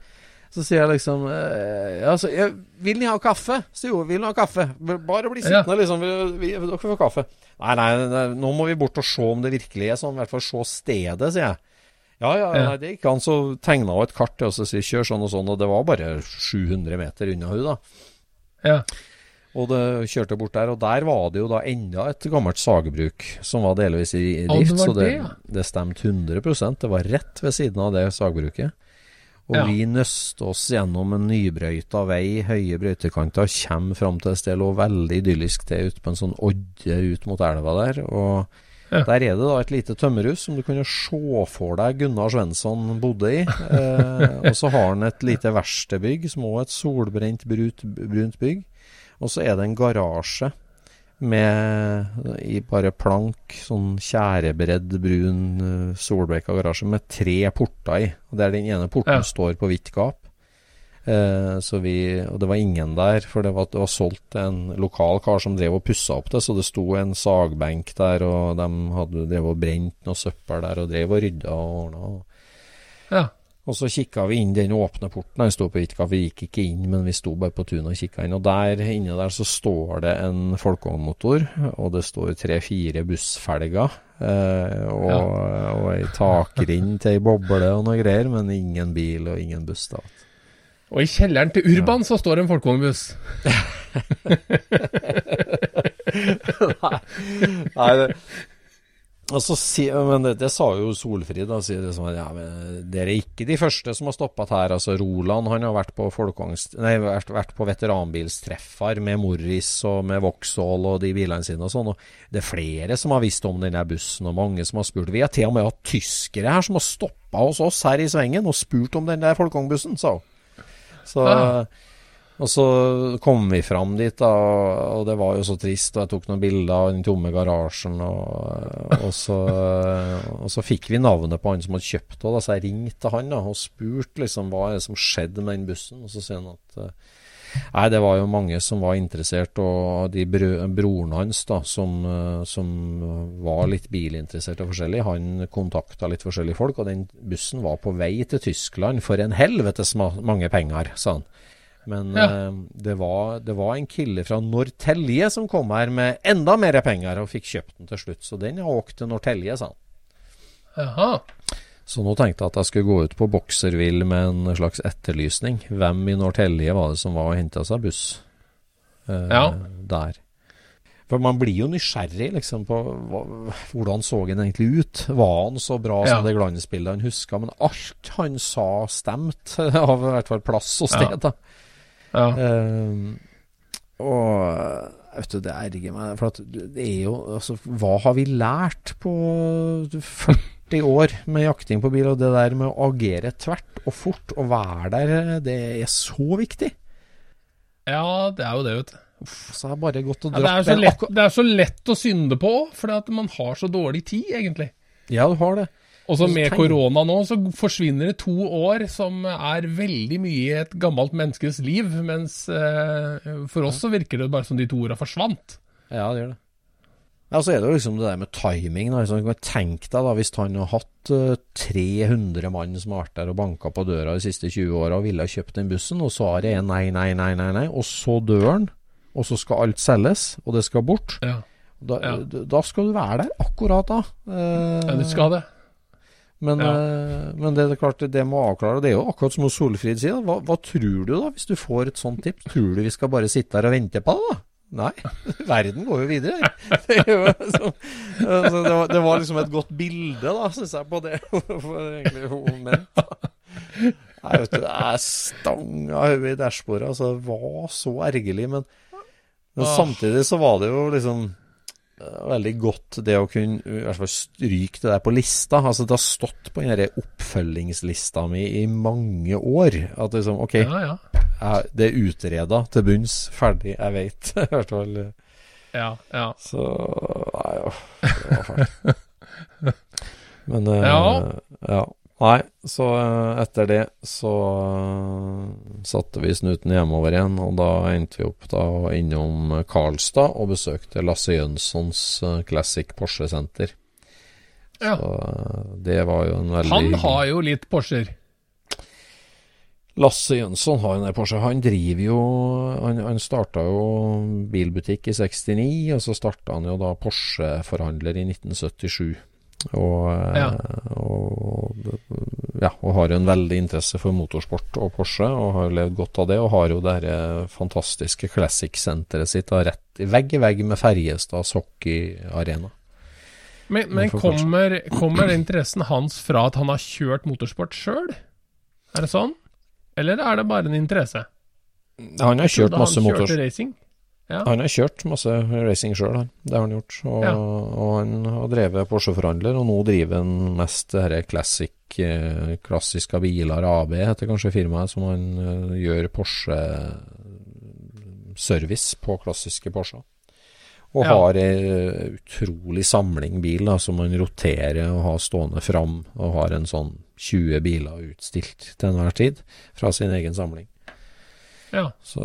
Så sier jeg liksom eh, altså, jeg, 'Vil ni ha kaffe?' sier hun. 'Vil ni ha kaffe?' Bare bli sittende, liksom. Vi, vi, dere får kaffe. Nei, nei, nei, nå må vi bort og se om det virkelig er sånn. I hvert fall se stedet, sier jeg. Ja, ja, Ja. nei, det gikk an. Så tegna hun et kart til og sier 'kjør sånn og sånn', og det var bare 700 meter unna hun da. Ja. Og det kjørte bort der, og der var det jo da enda et gammelt sagebruk som var delvis i drift. så det, det, stemte 100 Det var rett ved siden av det sagbruket. Og Ja. vi nøste oss gjennom en nybrøyta vei, høye brøytekanter, kommer fram til et sted lå veldig idyllisk til ute på en sånn odde ut mot elva der. Og Ja. der er det da et lite tømmerhus som du kunne se for deg Gunnar Svensson bodde i. Eh, og så har han et lite verkstedbygg, som også er et solbrent brunt, brunt bygg. Og så er det en garasje med i bare plank, sånn tjærebredd brun uh, solbleika garasje med tre porter i. Og Der den ene porten Ja. står på vidt gap. Eh, så vi, og det var ingen der, for det var, det var solgt en lokal kar som drev og pussa opp det. Så det sto en sagbenk der, og de hadde drev og brent noe søppel der, og drev og rydda og ordna. ja. Og så kikka vi inn den åpne porten. Den sto på Vitka. Vi gikk ikke inn, men vi sto bare på tunet og kikka inn. Og der inne der så står det en folkevognmotor, og det står tre-fire bussfelger. Eh, og, og ei takrind til ei boble og noe greier, men ingen bil og ingen buss. da. Og i kjelleren til Urban så står en folkevognbuss. Nei, det, og så si, men det, det sa jo Solfrid. Sier det ja, Dere er ikke de første som har stoppet her. altså Roland han har vært på, vært, vært på veteranbilstreffer med Morris og med Vauxhall og de bilene sine og sånn. og Det er flere som har visst om denne bussen, og mange som har spurt. Vi har til og med hatt tyskere her som har stoppa hos oss her i svengen og spurt om den der folkevognbussen, sa hun. Så Ah. Og så kom vi fram dit, da, og det var jo så trist. Og jeg tok noen bilder av den tomme garasjen. Og, og, så, og så fikk vi navnet på han som hadde kjøpt det. Så jeg ringte han da, og spurte liksom hva er det som skjedde med den bussen. Og så sier han at eh, Nei, det var jo mange som var interessert, og de bro, broren hans, da, som, eh, som var litt bilinteressert og forskjellig, han kontakta litt forskjellige folk, og den bussen var på vei til Tyskland for en helvetes mange penger, sa han. Men Ja. uh, det, var, det var en kille fra Nortelje som kom her med enda mer penger, og fikk kjøpt den til slutt. Så den har åkt til Nortelje, sa han. Aha. Så nå tenkte jeg at jeg skulle gå ut på Bokservill med en slags etterlysning. Hvem i Nortelje var det som var og henta seg buss uh, Ja. der? For man blir jo nysgjerrig liksom på hva, hvordan så han egentlig ut. Var han så bra Ja. som det glansbildet han huska? Men alt han sa stemte, av i hvert fall plass og sted. Ja. da. Ja. Uh, og vet du, det erger meg. For det er jo Altså, hva har vi lært på 40 år med jakting på bil? Og det der med å agere tvert og fort og være der, det er så viktig. ja, det er jo det, vet du. Og Ja, det, er så lett, det er så lett å synde på, fordi at man har så dårlig tid, egentlig. Ja, du har det. Og så med korona nå, så forsvinner det to år som er veldig mye i et gammelt menneskes liv, mens eh, for oss så virker det bare som de to åra forsvant. Ja, det gjør det. Ja, så er det jo liksom det der med timing. Da. Så Tenk deg da hvis han har hatt eh, 300 mann som har vært der og banka på døra de siste 20 åra og ville ha kjøpt den bussen, og svaret er nei, nei, nei, nei, nei, og så dør han, og så skal alt selges, og det skal bort. Ja, Da, Ja. da skal du være der akkurat da. Eh, ja du skal det. Men, Ja. eh, men det er klart, det må avklare. Det er jo akkurat som Solfrid sier. Hva, hva tror du da, hvis du får et sånt tips? Tror du vi skal bare sitte her og vente på det, da? Nei, verden går jo videre. Det, jo, så, altså, det, var, det var liksom et godt bilde, da, syns jeg, på det. For egentlig hun mente. Nei, vet du, det er stanga hodet i dashbordet. Altså, det var så ergerlig. Men, men samtidig så var det jo liksom veldig godt det å kunne i hvert fall stryke det der på lista. Altså Det har stått på den oppfølgingslista mi i mange år. At liksom, OK, Ja, ja. jeg, det er utreda til bunns, ferdig, jeg veit. I hvert fall. ja, ja. Så Nei, ja. Det var fælt. Men eh, Ja. Nei, så eh, etter det så eh, satte vi snuten hjemover igjen, og da endte vi opp da innom Karlstad og besøkte Lasse Jønssons eh, Classic Porsche Center. ja. Så eh, det var jo en veldig Han har jo litt Porscher. Lasse Jønsson har en Porsche. Han driver jo Han, han starta jo bilbutikk i 69, og så starta han jo da Porsche-forhandler i 1977. Og, eh, Ja. og, ja, og har jo en veldig interesse for motorsport og Porsche, og har levd godt av det. Og har jo det eh, fantastiske Classic-senteret sitt da, rett i vegg i vegg med Ferjestads hockeyarena. Men, men kommer, kommer interessen hans fra at han har kjørt motorsport sjøl? Er det sånn? Eller er det bare en interesse? Han har kjørt masse motorsport. Ja. Han har kjørt masse racing sjøl. Det har han gjort. Og, Ja. og han har drevet Porsche-forhandler, og nå driver han mest det dette classic, eh, klassiske biler AB, heter kanskje firmaet, som han eh, gjør Porsche-service på klassiske Porscher. Og Ja. har ei utrolig samling bil da, som han roterer og har stående fram, og har en sånn 20 biler utstilt til enhver tid fra sin egen samling. Ja. Så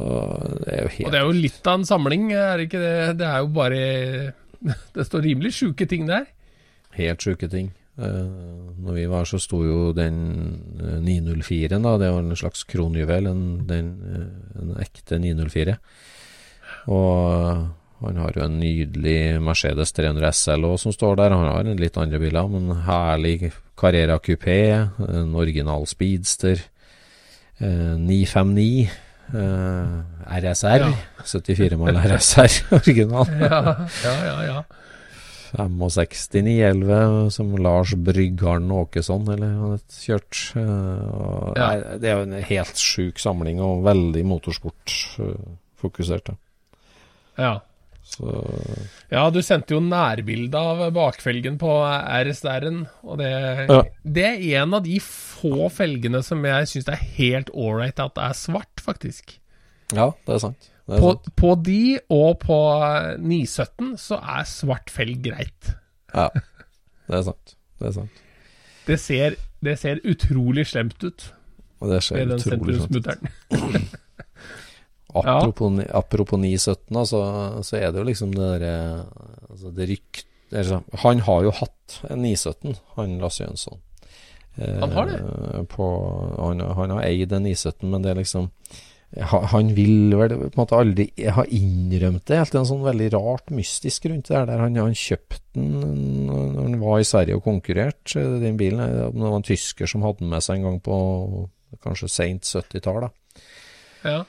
det er jo helt Og det er jo litt av en samling, er det ikke det? Det er jo bare Det står rimelig sjuke ting der. Helt sjuke ting. Eh, når vi var, så sto jo den eh, 904-en, da. Det var en slags kronjuvel, en, den, eh, en ekte 904. Og eh, han har jo en nydelig Mercedes 300 SL også, som står der. Han har en litt andre biler, men herlig Carrera Coupé, en original Speedster, eh, 959. eh, RSR, Ja. 74 mal RSR, original. Ja, ja, ja. ja. 65-11 som Lars Bryggarden Åkesson eller han har kjørt. Uh, Ja. nei, det er jo en helt sjuk samling og veldig motorsportfokusert. Uh, ja. Så Ja, du sendte jo nærbilde av bakfelgen på RSR-en, og det, Ja. det er en av de få felgene som jeg syns er helt ålreit at det er svart, faktisk. ja, det er sant. Det er På, sant. på de og på 917 så er svart felg greit. Ja, det er sant. Det er sant. Det ser, det ser utrolig slemt ut Og det ser utrolig slemt sentrumsmutteren. Apropos, ja. apropos 917, så, så er det jo liksom det derre altså det rykt, altså, Han har jo hatt en 917, han Lasse Jønsson. Eh, Han har det? På, han, han har eid en 917, men det er liksom Han vil vel på en måte aldri ha innrømt det. Helt en sånn veldig rart mystisk rundt det der. Han, han kjøpte den når han var i Sverige og konkurrerte, den bilen. Det var en tysker som hadde den med seg en gang på kanskje seint 70-tall. Ja.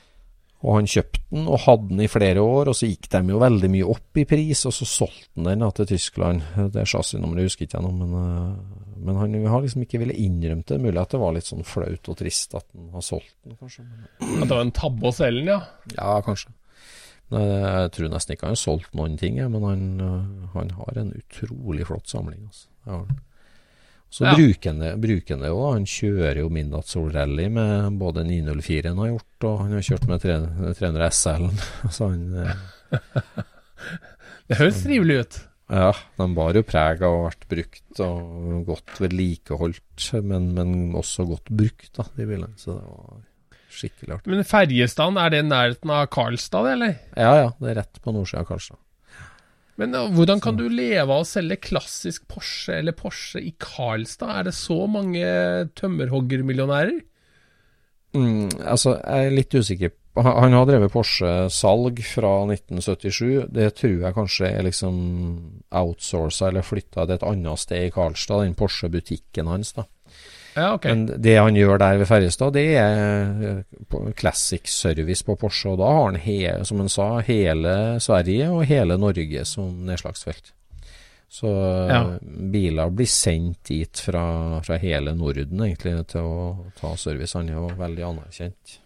Og han kjøpte den og hadde den i flere år, og så gikk de jo veldig mye opp i pris, og så solgte han den til Tyskland. Det chassisnummeret husker ikke jeg nå, men, øh, men han har liksom ikke villet innrømme det. Mulig at det var litt sånn flaut og trist at han har solgt den, kanskje. At det var en tabbe å selge den, ja. ja, kanskje. Jeg tror nesten ikke han har solgt noen ting, men han, øh, han har en utrolig flott samling. Altså. Han. Så Ja. bruker han det, bruker han det da. Han kjører jo Midnatt Sol Rally med både 904 han har gjort, og han har kjørt med 300 300 SL. Så han eh, Det høres trivelig ut. Ja, de bar jo preg av å ha vært brukt og godt vedlikeholdt, men, men også godt brukt, da, de bilene. Så det var skikkelig artig. Men Ferjestan, er det i nærheten av Karlstad, eller? Ja ja, det er rett på nordsida av Karlstad. Men uh, hvordan kan du leve av å selge klassisk Porsche eller Porsche i Karlstad? Er det så mange tømmerhoggermillionærer? Mm, altså, jeg er litt usikker. Han, han har drevet Porsche-salg fra 1977. Det tror jeg kanskje er liksom outsourca eller flytta til et annet sted i Karlstad, den Porsche-butikken hans. da. Ja, okay. Men det han gjør der ved Ferjestad, det er eh, classic service på Porsche. Og da har han, he, som han sa, hele Sverige og hele Norge som nedslagsfelt. Så Ja. biler blir sendt dit fra, fra hele Norden egentlig til å ta service. Han er jo veldig anerkjent.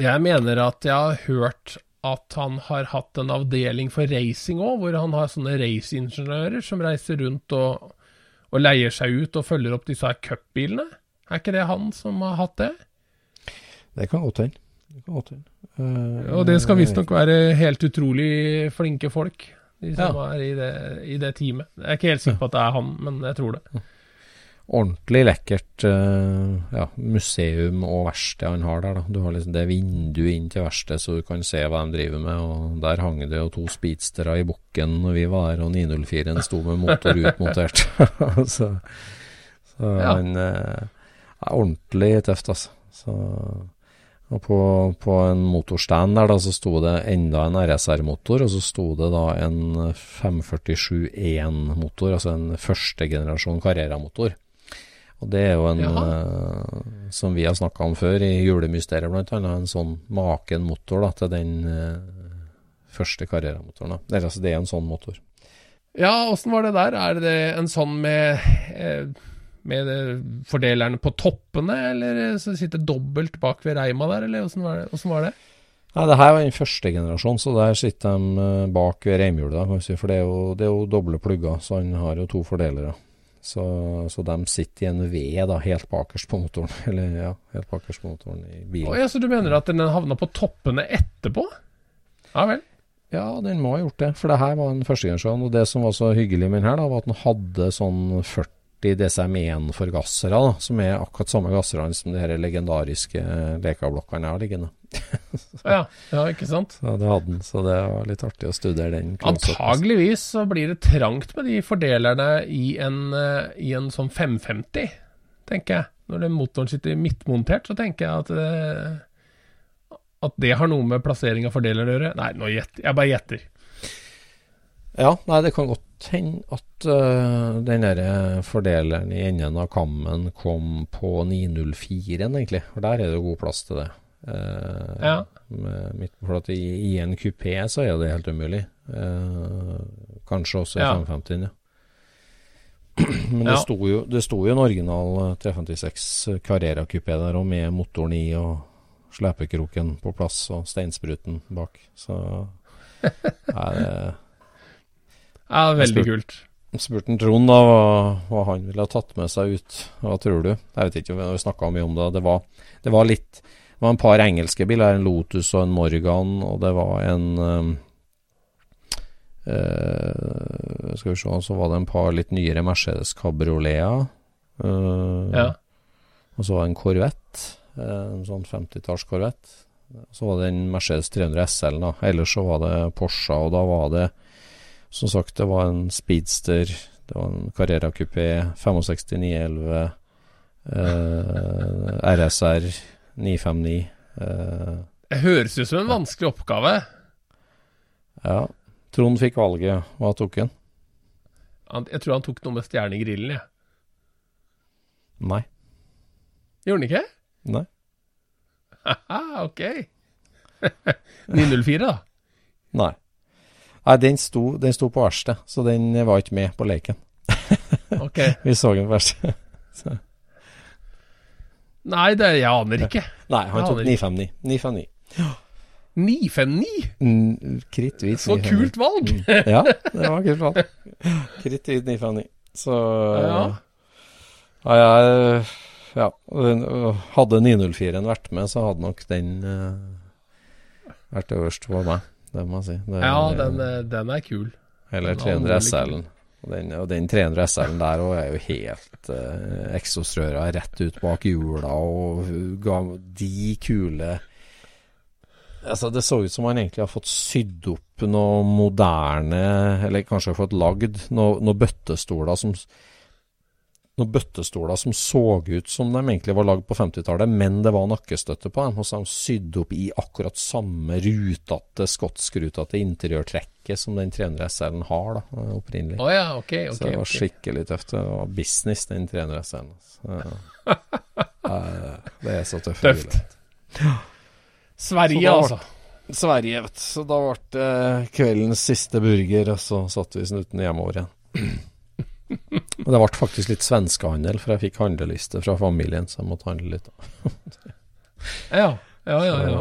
Jeg mener at jeg har hørt at han har hatt en avdeling for racing òg, hvor han har sånne raceingeniører som reiser rundt og, og leier seg ut og følger opp disse cupbilene. Er ikke det han som har hatt det? Det kan godt hende. Det kan godt hende. Eh, Og det skal visstnok være helt utrolig flinke folk, de som Ja. er i det, i det teamet. Jeg er ikke helt sikker på at det er han, men jeg tror det. Ordentlig lekkert eh, ja, museum og verksted han har der. da. Du har liksom det vinduet inn til verkstedet, så du kan se hva de driver med. og Der hang det jo to speedstere i bukken når vi var der, og 904-en sto med motor utmontert. så så Ja. han eh, er ordentlig tøft, altså. Så, og på, på en motorstand der da, så sto det enda en RSR-motor, og så sto det da en 547-1-motor, altså en første generasjon Carrera-motor. Og det er jo en uh, som vi har snakka om før i Julemysteriet, annet, en sånn maken motor da, til den uh, første Carrera-motoren. da. Altså, det er en sånn motor. Ja, åssen var det der? Er det en sånn med, eh, med fordelerne på toppene, eller så sitter dobbelt bak ved reima der, eller åssen var, var det? Nei, det her var den første generasjon, så der sitter de bak ved reimhjulet, kan vi si, for det er, jo, det er jo doble plugger, så han har jo to fordelere. Så, så de sitter i en ved da, helt bakerst på motoren, eller ja, helt bakerst på motoren i bilen. bilen. ja, så du mener at den havna på toppene etterpå? Ja vel. Ja, den må ha gjort det, for det her var en førstegenerasjon. Og det som var så hyggelig med den her, da, var at den hadde sånn 40 DCM1-forgassere, som er akkurat samme gasserne som de her legendariske eh, lekablokkene jeg har liggende. Ja, ja, ikke sant? Ja, det hadde den, så det var litt artig å studere den. Antageligvis så blir det trangt med de fordelerne i en, eh, i en sånn 550, tenker jeg. Når den motoren sitter midtmontert, så tenker jeg at eh, at det har noe med plassering av fordeler å gjøre. Nei, nå gjetter jeg. bare gjetter. Ja, nei, det kan godt hende at uh, den der fordeleren i enden av kammen kom på 904-en, egentlig. For der er det jo god plass til det. Uh, Ja. med midt, for at i, I en kupé så er det helt umulig. Uh, kanskje også i Ja. 550-en, ja. Men det Ja. sto jo det sto jo en original eh, 356 Carrera kupé der, og med motoren i og slepekroken på plass og steinspruten bak. Så nei, det Ja, veldig kult. spurte Trond da hva, hva han ville ha tatt med seg ut. Hva tror du? Jeg vet ikke, vi har snakka mye om det. Det var, det var litt Det var en par engelske biler, en Lotus og en Morgan, og det var en um, Skal vi se, så var det en par litt nyere Mercedes Cabrioleter. eh, Ja. Og så var det en Corvette, eh, en sånn 50-talls Corvette. Så var det en Mercedes 300 SL, da. Ellers så var det Porsche, og da var det som sagt, det var en Speedster, det var en Carrera Coupé, 65 911, eh, RSR 959. Eh, Det høres ut som en vanskelig oppgave. ja. Trond fikk valget. Hva tok han? Jeg tror han tok noe med stjerne i grillen, jeg. Nei. Gjorde han ikke? Nei. Haha, ok. 904, da. Nei. Nei, den sto, den sto på verkstedet, så den var ikke med på leken. Ok. Vi så den på verksted. Nei, det, jeg aner ikke. Nei, han tok 959. 959. 959. 959? hvit Kritthvit Så kult valg! Mm. Ja, det var kult valg. Kritthvit 959. Så Ja. Ja, ja, ja, hadde 904-en vært med, så hadde nok den uh, vært øverst for meg. Det må jeg si. Det, ja, den, eh, den, er kul. Eller 300 SL-en. Og den, og den 300 SL-en der òg er jo helt uh, eksosrøra rett ut bak hjula og ga de kule Altså, det så ut som han egentlig har fått sydd opp noe moderne, eller kanskje fått lagd noen noe bøttestoler som noen bøttestoler som så ut som de egentlig var lagd på 50-tallet, men det var nakkestøtte på dem. Og så de sydd opp i akkurat samme rutete, skotskrutete interiørtrekket som den 300 SL-en har, da, opprinnelig. Oh, ja, okay, okay, så det var skikkelig tøft. Det var business, den 300 SL-en. det er så tøft. Tøft. Sverige, altså. Sverige, vet du. Så da ble det kveldens siste burger, og så satt vi snuten hjemover igjen. Og det ble faktisk litt svenskehandel, for jeg fikk handleliste fra familien, så jeg måtte handle litt. ja, ja, ja, ja.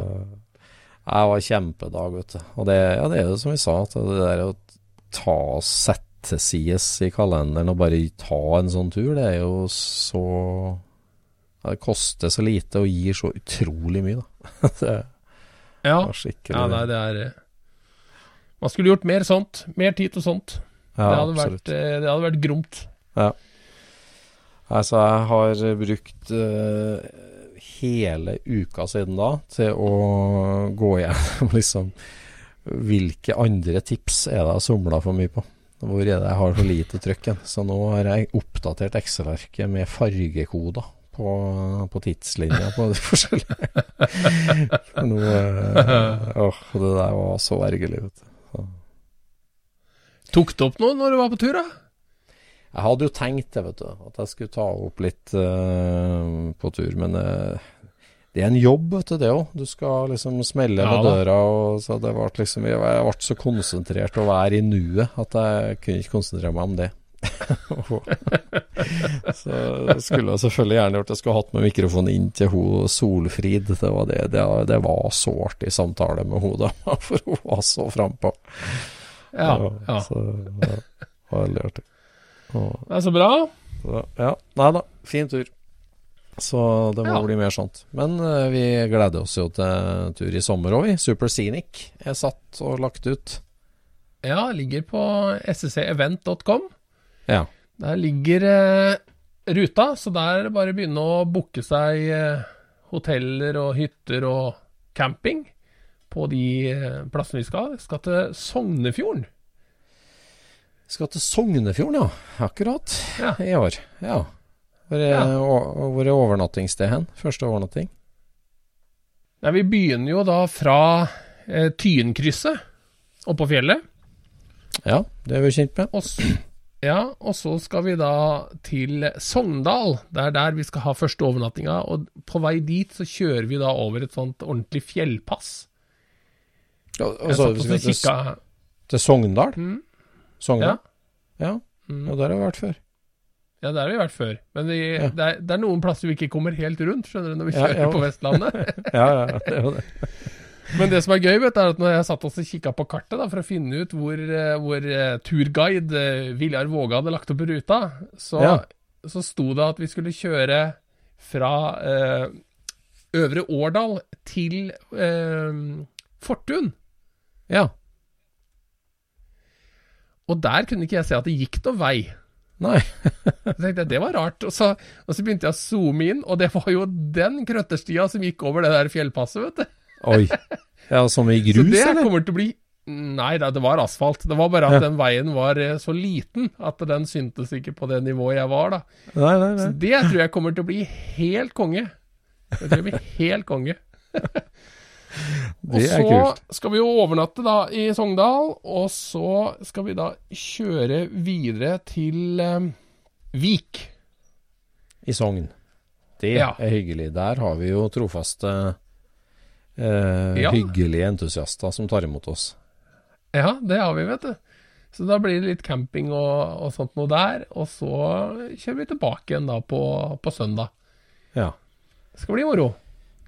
Det var kjempedag, vet du. Og det, ja, det er jo som vi sa, at det der å ta sette sies i kalenderen og bare ta en sånn tur, det er jo så Det koster så lite og gir så utrolig mye, da. det ja. Ja, nei, det er Man skulle gjort mer sånt. Mer tid til sånt. Ja, det, hadde vært, eh, det, hadde vært, gromt. Ja. Altså, jeg har brukt uh, hele uka siden da til å gå igjennom liksom Hvilke andre tips er det jeg somla for mye på? Hvor er det jeg har for lite trykk? Så nå har jeg oppdatert Excel-arket med fargekoder på, på tidslinja på de forskjellige. nå uh, Åh, det der var så ergerlig, vet du. Tok det opp noe når du var på tur, da? Jeg hadde jo tenkt det, vet du. At jeg skulle ta opp litt uh, på tur. Men uh, det er en jobb, vet du, det òg. Du skal liksom smelle ja, med døra. Og så det ble liksom, jeg ble så konsentrert å være i nuet at jeg kunne ikke konsentrere meg om det. så skulle jeg selvfølgelig gjerne gjort Jeg skulle hatt med mikrofonen inn til hun Solfrid. Det var, det, det, det var så artig samtale med henne, for hun var så frampå. Ja. ja. Så det var veldig artig. Og, det er så bra. Så, ja. Nei da, fin tur. Så det må ja. bli mer sånt. Men uh, vi gleder oss jo til tur i sommer òg, vi. Super Scenic er satt og lagt ut. Ja, ligger på scevent.com. Ja. Der ligger uh, ruta, så der er det bare å begynne å booke seg uh, hoteller og hytter og camping på de eh, plassene vi skal. Skal til Sognefjorden. Skal til Sognefjorden, ja. Akkurat ja. i år. Ja. Hvor er, ja. hvor er overnattingssted hen? Første overnatting? Nei, vi begynner jo da fra eh, Tyenkrysset oppå fjellet. Ja, det er vi kjent med. Og, ja, og så skal vi da til Sogndal. Det er der vi skal ha første overnattinga. Og på vei dit så kjører vi da over et sånt ordentlig fjellpass. Og, og så, vi til, til Sogndal? Mm. Sogndal? Ja. ja. Mm. Og der har vi vært før. Ja, der har vi vært før. Men vi, ja. det, er, det, er, noen plasser vi ikke kommer helt rundt, skjønner du, når vi kjører ja, ja. på Vestlandet. ja, ja, det er jo det. Men det som er gøy, vet er at når jeg satt og kikka på kartet da, for å finne ut hvor, eh, hvor uh, turguide uh, Viljar Våge hadde lagt opp ruta, så, så sto det at vi skulle kjøre fra uh, Øvre Årdal til Fortun. Ja. Og der kunne ikke jeg se at det gikk noe vei. Nei. så tenkte jeg, Det var rart. Og så, og så, begynte jeg å zoome inn, og det var jo den krøtterstia som gikk over det der fjellpasset, vet du. Oi. Ja, Som i grus, eller? Så det kommer til å bli Nei da, det var asfalt. Det var bare at ja. den veien var eh, så liten at den syntes ikke på det nivået jeg var, da. Nei, nei, nei. Så det tror jeg kommer til å bli helt konge. Det tror jeg blir helt konge. Kult. Og så skal vi jo overnatte da i Sogndal, og så skal vi da kjøre videre til eh, Vik. I Sogn. Det ja. er hyggelig. Der har vi jo trofaste, eh, ja. hyggelige entusiaster som tar imot oss. Ja, det har vi, vet du. Så da blir det litt camping og, og sånt noe der. Og så kjører vi tilbake igjen da på, på søndag. Ja. Det skal bli moro.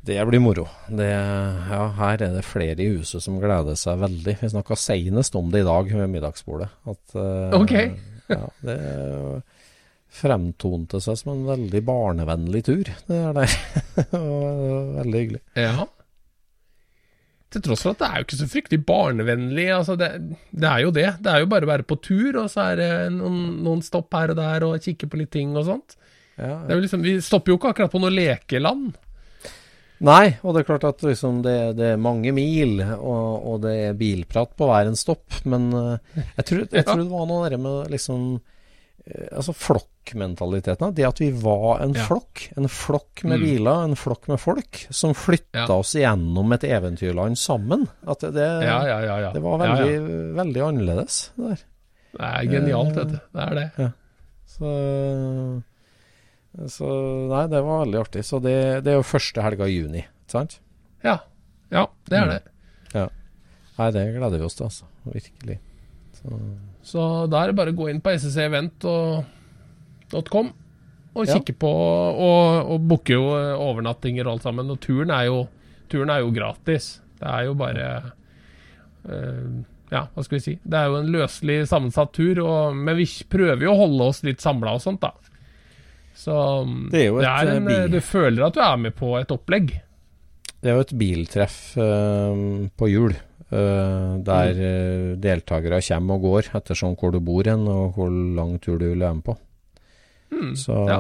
Det blir moro. Det, ja, her er det flere i huset som gleder seg veldig. Vi snakka senest om det i dag ved middagsbordet. At, uh, ok. ja, det fremtonte seg som en veldig barnevennlig tur, det er der. Veldig hyggelig. Ja. Til tross for at det er jo ikke så fryktelig barnevennlig. Altså det, det er jo det. Det er jo bare å være på tur, og så er det noen, noen stopp her og der, og kikke på litt ting og sånt. Ja, Det er jo liksom, vi stopper jo ikke akkurat på noe lekeland. Nei, og det er klart at liksom det, det er mange mil, og, og det er bilprat på hver en stopp. Men eh, jeg, tror, jeg tror det var noe der med liksom eh, Altså flokkmentaliteten. Det at vi var en Ja. flokk. En flokk med Mm. biler, en flokk med folk, som flytta Ja. oss gjennom et eventyrland sammen. At det, det, Ja, det var veldig, veldig annerledes, det der. Det er genialt, dette. Det er det. Så, så Nei, det var veldig artig. Så det, det er jo første helga i juni, ikke sant? Ja. Ja, det er det. Nei, det gleder vi oss til, altså. Virkelig. Så, Så da er det bare å gå inn på sccevent.com og Ja. kikke på og, og booke jo eh, overnattinger og alt sammen. Og turen er jo, turen er jo gratis. Det er jo bare uh, Ja, hva skal vi si. Det er jo en løselig sammensatt tur, og, men vi prøver jo å holde oss litt samla og sånt, da. Så Det er jo et, det er en, Du føler at du er med på et opplegg. Det er jo et biltreff uh, på hjul. Uh, der eh, deltakere kommer og går ettersom hvor du bor hen, og hvor lang tur du vil være med på. Mm, Så, ja.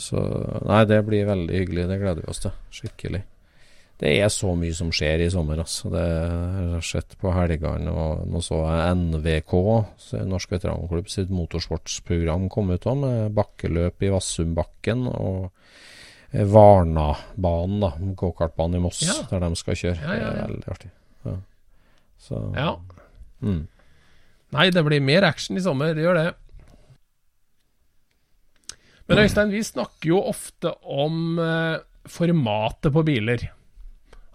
så Nei, det blir veldig hyggelig. Det gleder vi oss til. Skikkelig. Det er så mye som skjer i sommer, altså. Det har skjedd på helgene. Og nå så jeg NVK, Norsk Veteranklubb sitt motorsportsprogram, kom ut òg, med bakkeløp i Vassumbakken. Og eh, Varnabanen, da. Gokartbanen i Moss, Ja. der de skal kjøre. Ja, ja, Det er veldig artig. Ja. Så ja. mm. Nei, det blir mer action i sommer, det gjør det. Men Øystein, vi snakker jo ofte om eh, formatet på biler.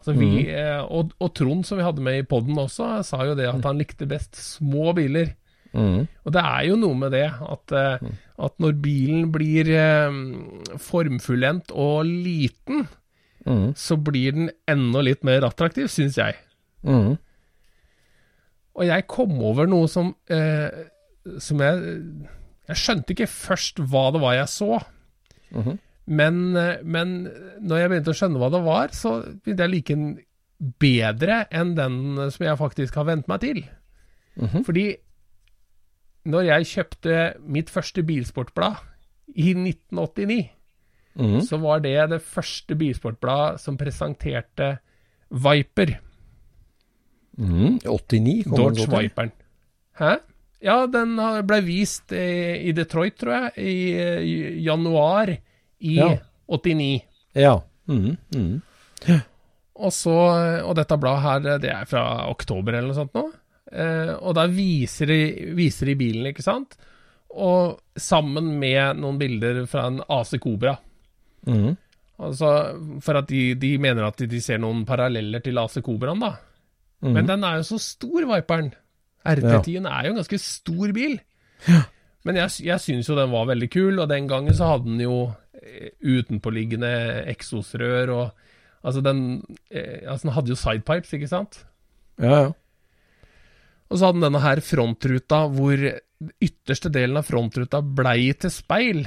Altså vi, eh, og, og Trond, som vi hadde med i poden også, sa jo det at han likte best små biler. Mm. Og det er jo noe med det at, eh, at når bilen blir eh, formfullendt og liten, Mm. så blir den enda litt mer attraktiv, syns jeg. Mm. Og jeg kom over noe som eh, Som jeg Jeg skjønte ikke først hva det var jeg så. Mhm. Men, eh, men når jeg begynte å skjønne hva det var, så begynte jeg å like den bedre enn den som jeg faktisk har vent meg til. Mhm. Fordi når jeg kjøpte mitt første bilsportblad i 1989, Mm. så var det det første bilsportbladet som presenterte Viper. Mm. 89 kom Dodge den. Viperen. Hæ? Ja, den ble vist i, i Detroit, tror jeg, i, eh, januar i Ja. 89. Ja. Mm. Mm. Og, så, og dette bladet her, det er fra oktober eller noe sånt nå. Eh, og da viser de, viser de bilen, ikke sant? Og sammen med noen bilder fra en AC Cobra. Mm. Altså, for at de, de mener at de ser noen paralleller til AC Cobraen, da. Mm. Men den er jo så stor, Viperen. RT10 er jo en ganske stor bil. Men jeg, jeg syns jo den var veldig kul, og den gangen så hadde den jo utenpåliggende eksosrør og Altså, den, eh, altså den hadde jo sidepipes, ikke sant? Ja, ja. Og så hadde den denne her frontruta hvor ytterste delen av frontruta blei til speil.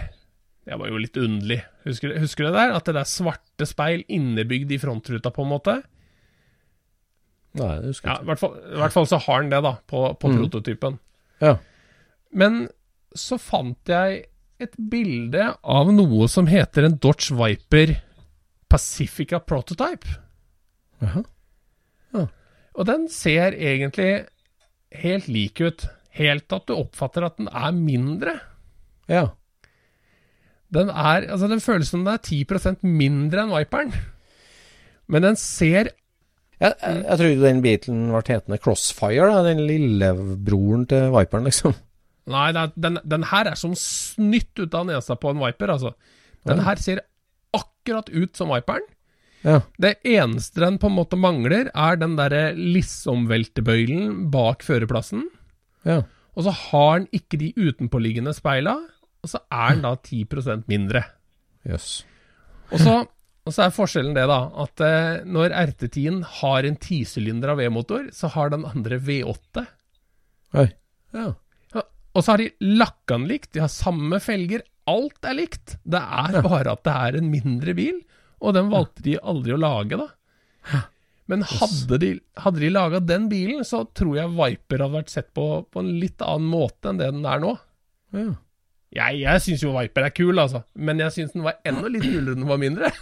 Det var jo litt underlig. Husker, husker du det der? At det der svarte speil innebygd i frontruta, på en måte? Nei, det husker Ja, jeg i hvert fall, i hvert fall så har den det, da, på, på Mm. prototypen. Ja. Men så fant jeg et bilde av noe som heter en Dodge Viper Pacifica Prototype. Jaha. Og den ser egentlig helt lik ut, helt at du oppfatter at den er mindre. Ja. Den er, altså den føles som den er 10% mindre enn Viperen. Men den ser Jeg, jeg, jeg trodde den bilen ble hetende Crossfire, da, den lillebroren til Viperen, liksom. Nei, den, den her er som snytt ut av nesa på en Viper, altså. Den her ser akkurat ut som Viperen. Ja. Det eneste den på en måte mangler, er den derre lissomveltebøylen bak førerplassen. Ja. Og så har den ikke de utenpåliggende speila, og så er den da 10% mindre. Jøss. Og så, og så er forskjellen det, da, at eh, når RT10 har en tisylindra V-motor, så har den andre V8. Oi. Ja. Og så har de lakka den likt, de har samme felger, alt er likt. Det er bare at det er en mindre bil, og den valgte de aldri å lage, da. Men hadde de, hadde de laga den bilen, så tror jeg Viper hadde vært sett på på en litt annen måte enn det den er nå. Ja. Jeg, jeg syns jo Viper er kul, altså, men jeg syns den var enda litt kulere enn den var mindre.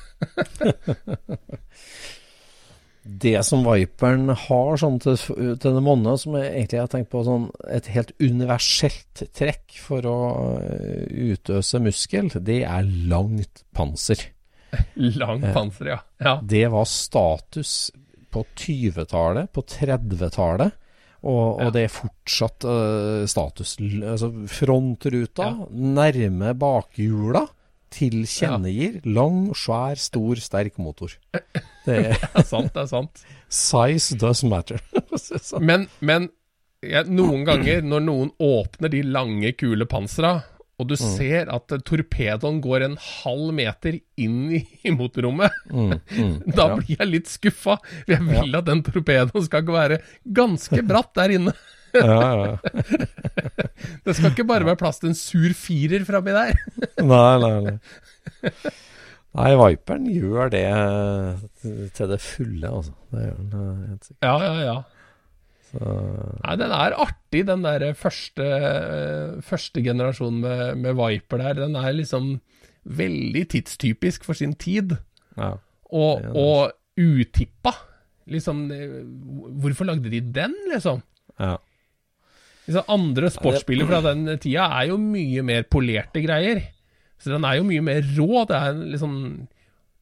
Det som Viperen har sånn til, til denne måneden, som jeg egentlig har tenkt på sånn et helt universelt trekk for å øh, utøse muskel, det er langt panser. Langt panser, ja. ja. Det var status på 20-tallet, på 30-tallet. Og, og Ja. det er fortsatt uh, status. Altså frontruta, Ja. nærme bakhjula, tilkjennegir lang, svær, stor, sterk motor. Det er Det er sant, det er sant. Size does matter. Men, men ja, noen ganger når noen åpner de lange, kule pansera, og du ser at torpedoen går en halv meter inn i, i motorrommet, mm, mm, da ja. blir jeg litt skuffa. For jeg vil at den torpedoen skal være ganske bratt der inne. ja, ja. Det skal ikke bare være plass til en sur firer framme der. Nei, nei, nei. Nei, Viperen gjør det til det fulle, altså. Det gjør den eh, helt sikkert. Ja, ja, ja. Så, Nei, den er artig, den der første, eh, første generasjonen med, med Viper der. Den er liksom veldig tidstypisk for sin tid, ja. og, og utippa. Liksom, eh, hvorfor lagde de den, liksom? ja. Liksom andre sportsbiler fra den tida er jo mye mer polerte greier. Så den er jo mye mer rå. Det er liksom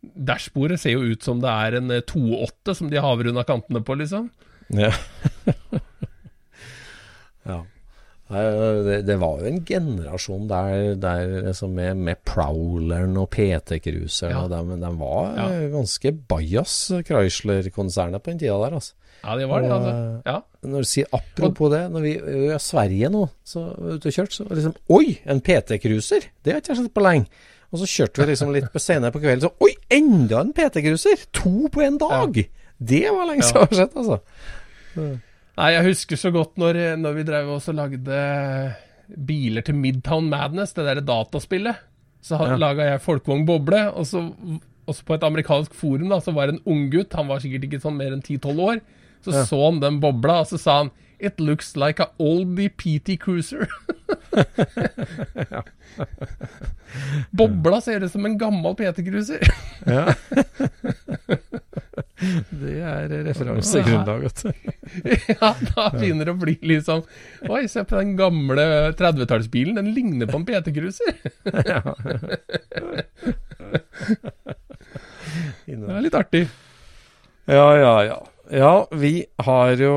Dashbordet ser jo ut som det er en eh, 2.8 som de haver unna kantene på, liksom. Ja. ja. Det, det var jo en generasjon der, der liksom med, med Prowleren og PT-cruiseren Ja. og dem, de var Ja. eh, ganske bajas, Chrysler-konsernet på den tida der, altså. Ja, det var det, altså. Ja. Når du sier apropos det, når vi er i Sverige nå, så ute og kjørt, så liksom Oi, en PT-cruiser! Det har ikke jeg sett på lenge. Og så kjørte vi liksom litt på senere på kvelden, så Oi, enda en PT-cruiser! To på en dag! Det var lenge siden jeg har sett, altså. Nei, jeg husker så godt når, når vi drev og lagde biler til Midtown Madness, det derre dataspillet. Så Ja. ja. laga jeg Folkevogn Boble, og så, også på et amerikansk forum da, så var det en unggutt, han var sikkert ikke sånn mer enn 10-12 år, så Ja. så han den bobla, og så sa han It looks like a oldie PT Cruiser. Bobla ser ut som en gammel PT Cruiser. Ja. det er referansegrunnlag, vet du. ja, da begynner det å bli litt sånn Oi, se på den gamle 30-tallsbilen, den ligner på en PT Cruiser. Det er litt artig. Ja, ja, ja. Ja, vi har jo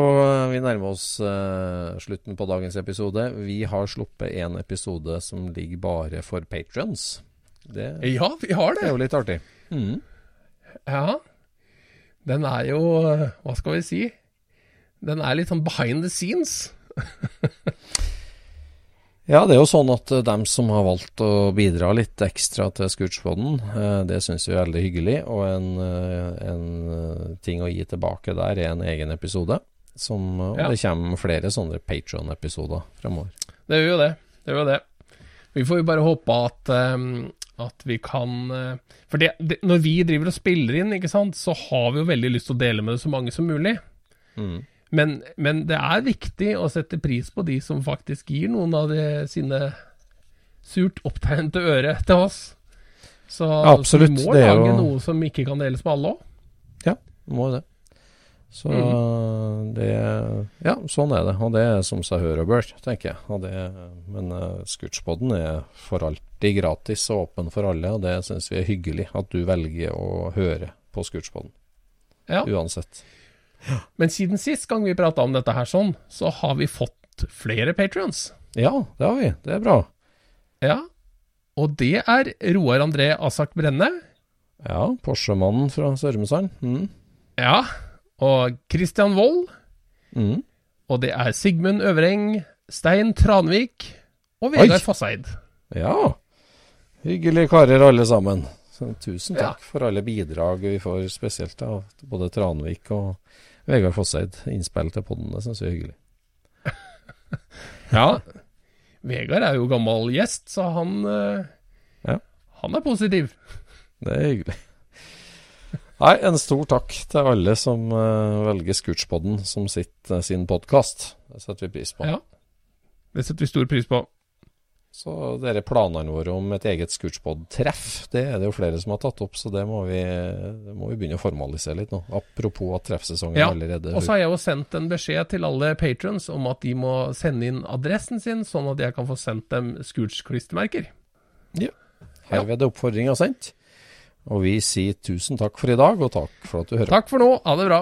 Vi nærmer oss uh, slutten på dagens episode. Vi har sluppet en episode som ligger bare for patrons. Det, Ja, vi har det det er jo litt artig. Mm. Ja. Den er jo Hva skal vi si? Den er litt sånn behind the scenes. Ja, det er jo sånn at eh, dem som har valgt å bidra litt ekstra til Scootspoden, eh, det syns vi er veldig hyggelig. Og en, eh, en ting å gi tilbake der er en egen episode. Som, og Ja. det kommer flere sånne Patron-episoder fremover. Det gjør jo det. Det gjør det. Vi får jo bare håpe at, ehm, at vi kan For det, det, når vi driver og spiller inn, ikke sant, så har vi jo veldig lyst til å dele med det så mange som mulig. Mm. Men, men det er viktig å sette pris på de som faktisk gir noen av de, sine surt opptegnede øre til oss. Så, Absolutt, så vi må lage jo- noe som ikke kan deles med alle òg. Må jo det. Så Mm. det Ja, sånn er det. Og det er som seg hør og bør, tenker jeg. Og det, men uh, Scootspoden er for alltid gratis og åpen for alle, og det syns vi er hyggelig at du velger å høre på Scootspoden. Ja. Uansett. Men siden sist gang vi prata om dette her sånn, så har vi fått flere patrions. Ja, det har vi. Det er bra. Ja. Og det er Roar André Asak Brenne. Ja, Porsche-mannen fra Sørumsand. Mm. Ja. Og Christian Wold. Mm. Og det er Sigmund Øvreng, Stein Tranvik og. Vegard Fosseid. Ja. Hyggelige karer alle sammen. Så tusen Ja. takk for alle bidrag vi får, spesielt av både Tranvik og Vegard Fosseid. Innspill til podden, det syns vi er hyggelig. Ja. Vegard er jo gammel gjest, så han, ja. Han er positiv. Det er hyggelig. Nei, en stor takk til alle som uh, velger Scootspodden som sitt, uh, sin podkast. Det setter vi pris på. Ja, det setter vi stor pris på. Så dere planene våre om et eget Scootspod-treff, det er det jo flere som har tatt opp, så det må vi, det må vi begynne å formalisere litt nå. Apropos at treffsesongen ja, allerede Og så har jeg jo sendt en beskjed til alle patrons om at de må sende inn adressen sin, sånn at jeg kan få sendt dem Scooch-klistremerker. Ja. Herved er oppfordringa sendt. Og vi sier tusen takk for i dag, og takk for at du hører Takk for nå. Ha det bra.